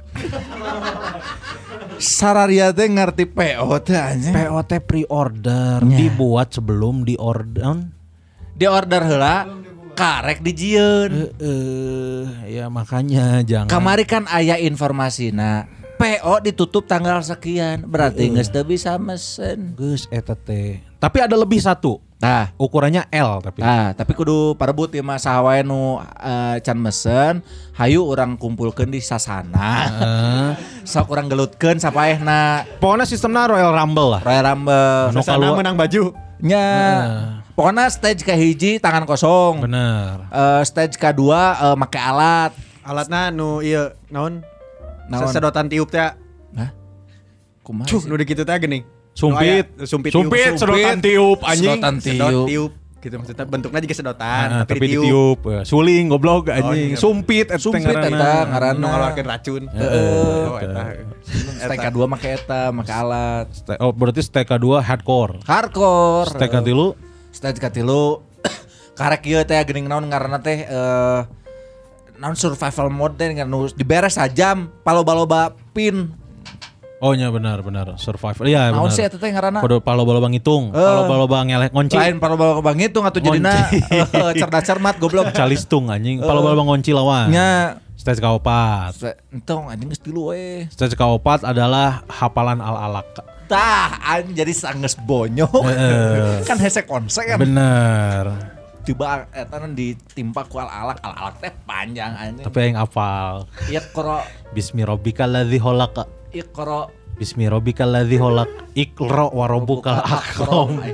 Sararia teh ngerti PO teh anjing. POT pre-order Nya. dibuat sebelum di order. Di order heula karek dijieun. Eh, ya makanya jangan. Kamari kan aya informasi nah PO ditutup tanggal sekian berarti geus teu bisa mesen. Gus eta teh. Tapi ada lebih satu. Nah, Ukurannya L tapi. Nah, tapi kudu parebut ya mah saha wae nu eh, can mesen, hayu orang kumpulkeun di sasana. Eh, Sok urang gelutkeun sapaehna pokoknya sistemnya Royal Rumble lah. Royal Rumble. Nu Sana keluar- menang baju. Nya. Pokoknya stage ke hiji tangan kosong. Bener. Uh, stage ke dua uh, make alat. Alatnya nu iya naon? Naon? Sedotan tiup teh. Hah? Kumaha Cuh, nu dikitu teh geuning. Sumpit, no, sumpit, sumpit, sumpit, tiup. sedotan tiup anjing. Sedotan tiup. Sedot tiup gitu maksudnya bentuknya juga sedotan nah, tapi, tapi tiup. ditiup. Eh, suling goblok oh, anjing oh, sumpit eta sumpit eta ngaranna ngeluarkeun racun heeh oh, eta STK 2 make eta make alat oh berarti STK 2 hardcore hardcore STK 3 setelah katilu [coughs] karek ieu teh geuning naon karena teh uh, naon survival mode teh nu diberes sajam paloba-loba pin. Oh iya benar benar survival. Iya benar. Naon sih eta teh ngaranna? Kode paloba-loba ngitung, uh, paloba-loba ngelek ngonci. Lain paloba-loba ngitung atuh jadina [laughs] eh, cerdas cermat goblok. Calistung anjing, paloba-loba ngonci lawan. Nya Stage kaopat. Entong anjing geus tilu we. Stage kaopat adalah hafalan al-alaq. Tah anjing jadi sanggeus bonyo. Kan hese konsen. Bener. Tiba eta nu ditimpa ku al-alak, al-alak teh panjang anjing. Tapi yang hafal. Iqra Bismi rabbikal ladzi khalaq. Iqra Bismi rabbikal ladzi khalaq. Iqra wa rabbukal akram.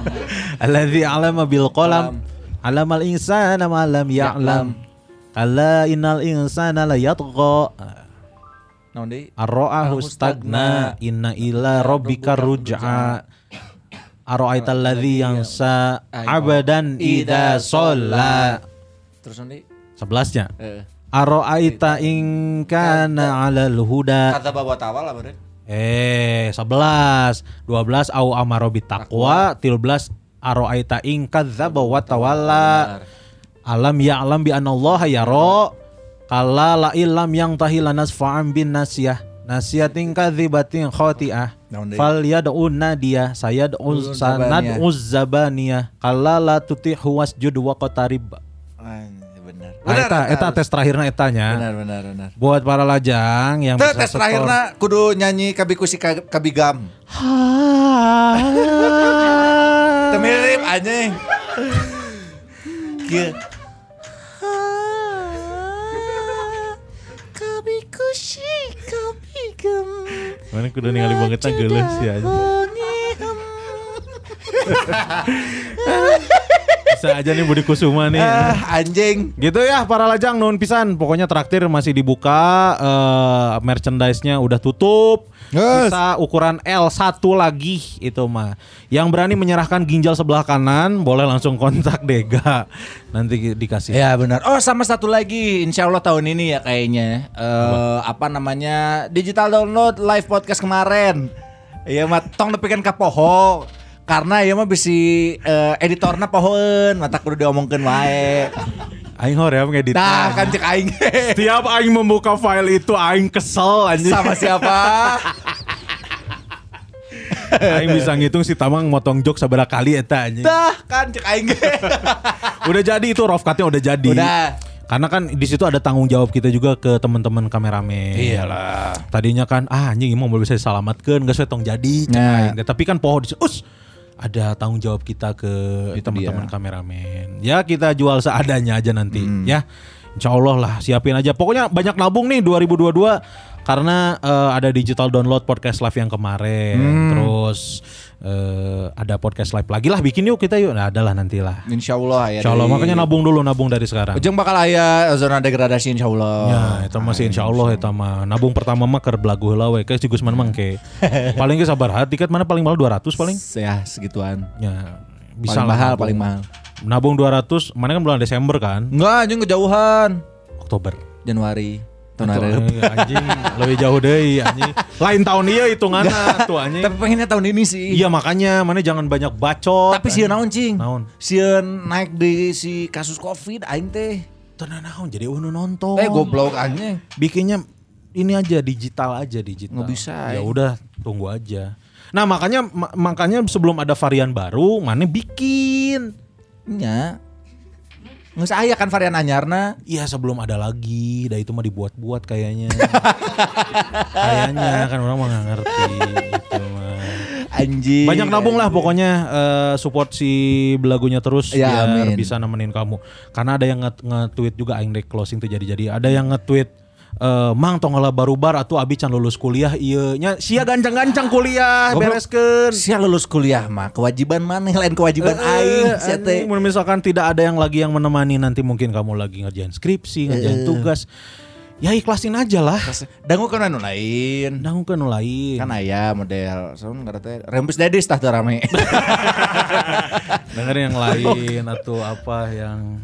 [laughs] Alladzi 'alama bil qalam. 'Alamal insana ma lam ya'lam. Kalla innal insana la yatgha. Deui? Ar-ra'ahu stagna inna ila rabbika ruj'a. Ara'aita alladzi yansa 'abadan idza shalla. Terus naon deui? Sebelasnya. Heeh. Ara'aita in kana 'alal huda. Kata bawa tawal lah bener. Eh, 11, 12 au amaro bitaqwa, 13 ara'aita in kadzdzaba wa tawalla. Alam ya'lam bi anallaha yara. Kala la illam yang tahila nasfa'an bin nasiyah. Nasiyatin kadzibatin deui? Fal yad'un nadiya sayad'u Ulun sanad uzzabaniyah. Kala la tuti'hu wasjud wa qatarib. Anjir bener. Ah, eta eta tes terakhirna etanya. Benar benar benar. Buat para lajang yang bisa tes terakhirna kudu nyanyi kabiku si ka- kabigam. Teu mirip anjing. Mana kudu ningali banget geuleuh sih aja. Bisa aja nih Budi Kusuma nih. Ah, anjing. Gitu ya para lajang nun pisan. Pokoknya traktir masih dibuka, eh merchandise-nya udah tutup. Yes. Kita ukuran L1 lagi itu mah. Yang berani menyerahkan ginjal sebelah kanan boleh langsung kontak Dega. Nanti dikasih. Ya benar. Oh sama satu lagi, Insya Allah tahun ini ya kayaknya. Eh apa namanya digital download live podcast kemarin. Iya mah tong nepikan ka poho. Karena ya mah bisi eh, editorna pohoeun, mata kudu diomongkeun wae. Aing hoream ngedit. Tah kan cek aing [laughs] Setiap aing membuka file itu aing kesel anjing. sama siapa? [laughs] Aing bisa ngitung si Tamang motong jok seberapa kali eta anjing. Tah kan cek aing. [laughs] Udah jadi itu rough cut-nya udah jadi. Udah. Karena kan di situ ada tanggung jawab kita juga ke teman-teman kameramen. Iyalah. Tadinya kan ah anjing mau bisa diselamatkan gak sesuai tong jadi. Nah. Nah. Tapi kan poho di us ada tanggung jawab kita ke teman-teman kameramen. Ya kita jual seadanya aja nanti Hmm. ya. Insya Allah lah siapin aja. Pokoknya banyak nabung nih 2022. Karena eh, ada digital download podcast live yang kemarin, Hmm. terus eh, ada podcast live lagi lah bikin yuk kita yuk. Nah, adalah nantilah. Insya Allah ya. Insya Allah dari- makanya nabung dulu nabung dari sekarang. Ujung bakal aya zona degradasi insya Allah. Ya, itu masih insya Allah itu mah nabung pertama mah keur belagu heula we ke si Gusman mangke. [laughs] paling ge sabar hati tiket mana paling mahal 200 paling. Ya segituan. Ya, bisa paling mahal, nabung. paling mahal. Nabung 200, mana kan bulan Desember kan? Enggak, anjing kejauhan. Oktober. Januari. Tahun hareup. anjing, lebih jauh deh anjing. Lain tahun iya hitunganna tuh anjing. Tapi pengennya tahun ini sih. Iya makanya mana jangan banyak bacot. Tapi sieun naon cing? Naon? Sieun naik di si kasus Covid aing teh. Tenan naon jadi unu nonton. Eh goblok anjing. Bikinnya ini aja digital aja digital. Nggak bisa, Ya eh. udah tunggu aja. Nah makanya ma- makanya sebelum ada varian baru, mana bikin. Nya. Nggak saya kan varian anyarna. Iya sebelum ada lagi, dah itu mah dibuat-buat kayaknya. [laughs] kayaknya kan orang mah nggak ngerti gitu mah. Anjing. Banyak nabung lah pokoknya eh, support si belagunya terus Ya, biar amin. bisa nemenin kamu. Karena ada yang nge- nge-tweet juga aing closing tuh jadi-jadi. Ada yang nge-tweet eh, Mang tong heula barubar atuh abi can lulus kuliah ieu nya sia gancang-gancang kuliah bereskeun. Sia lulus kuliah mah kewajiban mana lain kewajiban Eh, aing sia teh. misalkan tidak ada yang lagi yang menemani nanti mungkin kamu lagi ngerjain skripsi, ngerjain Eh. tugas. Ya ikhlasin aja lah. Dangu kan anu lain. Dangu kan nu lain. Kan aya model soalnya nggak teh rembus dadis tah rame. [laughs] Dengar yang lain [laughs] atau apa yang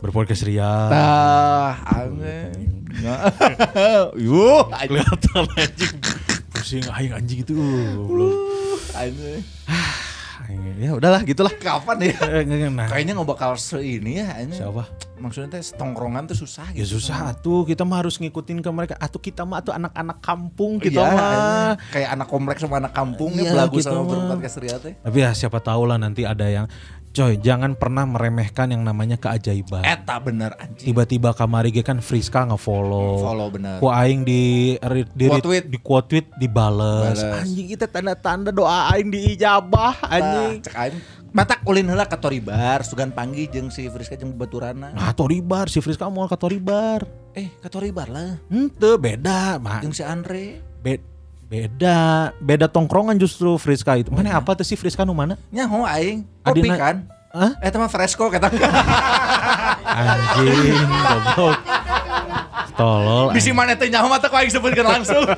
berpodcast ria. Tah [laughs] anjing. Yuh, Kelihatan anjing. Pusing aing anjing itu. anjing. [sighs] Ya udahlah gitulah. Kapan ya? Eh, Nah, Kayaknya nggak bakal se ini ya anjing. siapa? Maksudnya teh tongkrongan tuh susah Ya gitu. susah atuh kita mah harus ngikutin ke mereka. Atuh kita mah atuh anak-anak kampung kita Iya, mah. kayak anak kompleks sama anak kampung Iya, ya belagu sama ria teh. Tapi ya siapa tahu lah nanti ada yang Coy, jangan pernah meremehkan yang namanya keajaiban. Eta bener anjing. Tiba-tiba kamari ge kan Friska nge-follow. Follow bener. Ku aing di di, di, Quote tweet. di quote tweet dibales. Bales. Anjing itu tanda-tanda doa aing diijabah anjing. Nah, cek aing matak ulin heula ka Toribar, sugan panggih jeung si Friska jeung baturana. Nah, Toribar si Friska mau ke Toribar. Eh, ka Toribar lah. Ente beda, mah. Jeung si Andre. Be- beda, beda tongkrongan justru Friska itu. Mana apa tuh si Friska nu mana? Nyaho aing. Kopi Adina- kan? Hah? Eh, mah fresco kata. Anjing, goblok. Tolol. Bisi mana teh nyaho mata ku aing sebutkeun langsung. [laughs]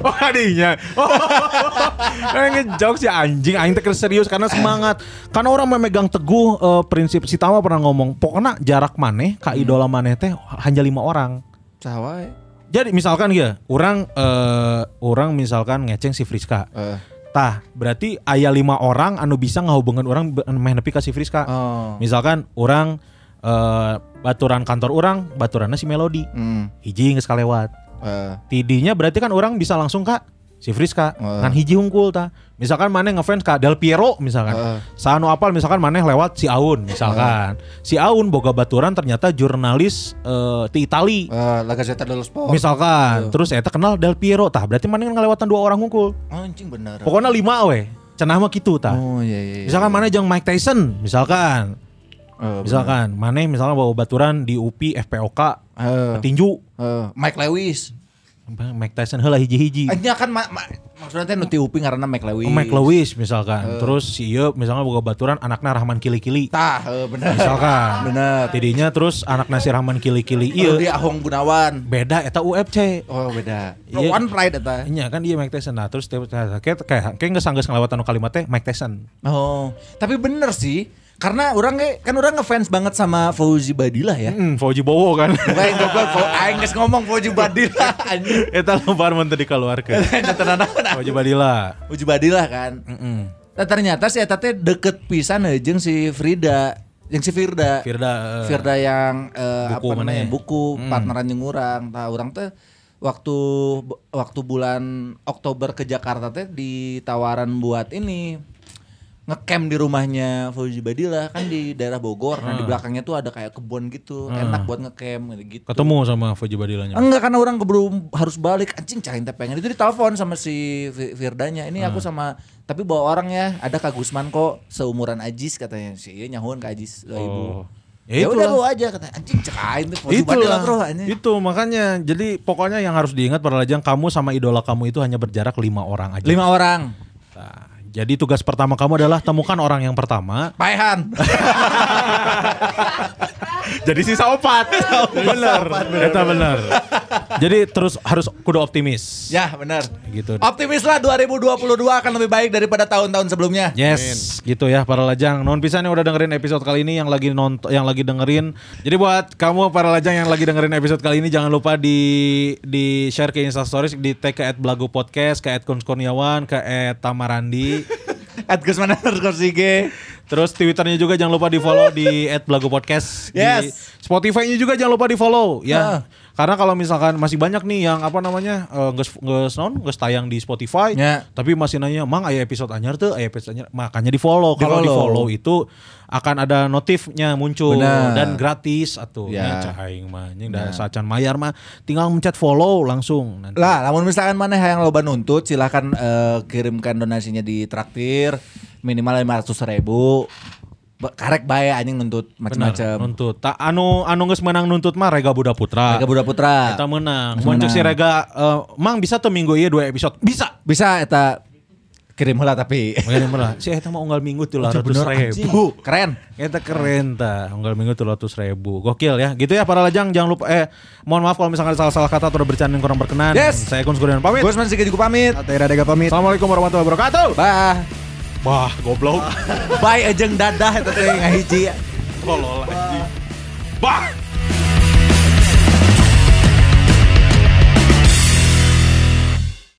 Oh adinya. Oh, [laughs] ngejok si anjing, aing teh serius karena semangat. Karena orang memegang teguh eh, prinsip si Tama pernah ngomong, pokoknya jarak maneh ka idola maneh teh hanya lima orang. Wae. Jadi misalkan ya, orang eh, orang misalkan ngeceng si Friska. Eh. Tah, berarti ayah lima orang anu bisa ngahubungkan orang meh nepi ka si Friska. Oh. Misalkan orang eh, baturan kantor orang, baturannya si Melody. Hmm. Hiji geus kalewat. Eh. Tidinya berarti kan orang bisa langsung kak si Friska kan hiji hungkul ta. Misalkan maneh ngefans ka Del Piero misalkan. Heeh. Sanu apal misalkan maneh lewat si Aun misalkan. Si Aun boga baturan ternyata jurnalis eh, di Itali. Eh, La Gazzetta dello Sport. misalkan. Terus eta kenal Del Piero tah. Berarti maneh ngelewatan dua orang hungkul anjing bener. pokoknya lima we. Cenah mah gitu tah. Oh iya iya. iya. misalkan maneh jeung Mike Tyson misalkan. Eh, misalkan. Maneh misalnya bawa baturan di UPI FPOK Eh, tinju eh, Mike Lewis. Mike Tyson heula hiji-hiji Akhirnya kan ma- ma- maksudnya teh nu uping ngaranna Mike Lewis. Oh, Mike Lewis misalkan. Terus si Ieu misalnya boga baturan anaknya Rahman Kili-Kili. Tah, eh, bener. Misalkan. [laughs] Bener. Tidinya terus anaknya si Rahman Kili-Kili Iya. ieu Dia Ahong Gunawan. beda eta UFC. Oh, beda. Iya. One Pride eta. Iya kan dia Mike Tyson. Nah, terus kayak kayak kayak geus sanggeus ngelewatan kalimat teh Mike Tyson. Oh, tapi bener sih. Karena orang kan orang ngefans banget sama Fauzi Badillah ya. Hmm, Fauji Bowo kan. Baik goblok, aing geus ngomong Fauzi Badillah anjing. [laughs] Eta lembar mun teu dikeluarkeun. [laughs] Fauji Badila. Fauzi Badillah kan. Heeh. Nah, ternyata si eta teh deket pisan jeung si Frida, jeung si Firda. Firda. eh, Firda yang eh, Buku apa namanya mana? buku Hmm. partneran jeung urang. Tah urang teh waktu waktu bulan Oktober ke Jakarta teh ditawaran buat ini ngecamp di rumahnya Fauzi Badillah kan di daerah Bogor. Nah, di belakangnya tuh ada kayak kebun gitu. Enak buat ngecamp gitu. Ketemu sama Fauji Badilanya. Enggak karena orang keburu harus balik anjing cari pengen itu ditelepon sama si Fi- Firdanya ini aku sama tapi bawa orang ya ada Kak Gusman kok seumuran Ajis katanya si iya nyahun Kak Ajis 2000 Oh. Ya itulah. udah lu aja kata anjing cek aing tuh Itulah, lah bro itu makanya jadi pokoknya yang harus diingat para lajang kamu sama idola kamu itu hanya berjarak lima orang aja. Lima orang. Nah, jadi tugas pertama kamu adalah temukan orang yang pertama. Paehan. [laughs] [laughs] jadi sisa opat. bener, Eta bener. jadi terus harus kudu optimis. ya benar. Gitu. Optimis lah 2022 akan lebih baik daripada tahun-tahun sebelumnya. Yes, gitu ya para lajang. Non pisan yang udah dengerin episode kali ini yang lagi nonton yang lagi dengerin. Jadi buat kamu para lajang yang lagi dengerin episode kali ini jangan lupa di di share ke Insta Stories di tag ke @blago podcast, ke @kunskurniawan, ke @tamarandi. [laughs] At Gusman underscore Sige. Terus Twitternya juga jangan lupa di follow di @blago podcast. Di Yes. Spotify-nya juga jangan lupa di follow ya. Ah. Karena kalau misalkan masih banyak nih yang apa namanya eh, nggak nggak non nggak tayang di Spotify, Ya. tapi masih nanya, mang aya episode anyar tuh, aya episode anyar, makanya di follow. Kalau di Di-follow. follow itu akan ada notifnya muncul Benar. dan gratis atau Ya. ya caing mah, nya da sacan mayar mah tinggal mencet follow langsung. Nanti. Lah, namun misalkan mana yang loba nuntut silahkan eh, kirimkan donasinya di traktir minimal 500 ribu. Karek bae anjing nuntut macam-macam. nuntut. Tak anu anu geus menang nuntut mah Rega Buda Putra. Rega Buda Putra. Kita menang. Muncul si. Rega, eh, mang bisa tuh minggu iya dua episode. Bisa. Bisa eta kirim heula tapi. Makanya bener. Si Eta mau unggal minggu tuh ratus Bener, ribu. anjing. Keren. Eta keren ta. Unggal minggu tuh ratus ribu. Gokil ya. Gitu ya para lajang. Jangan lupa. Eh mohon maaf kalau misalkan ada salah-salah kata atau bercanda yang kurang berkenan. Yes. Saya Skurian pamit. Gusman Sige juga pamit. Atau Radega pamit. Assalamualaikum warahmatullahi wabarakatuh. Bah, goblok. Bye ajeng dadah eta teh ngahiji. Tolol anjing. Bah.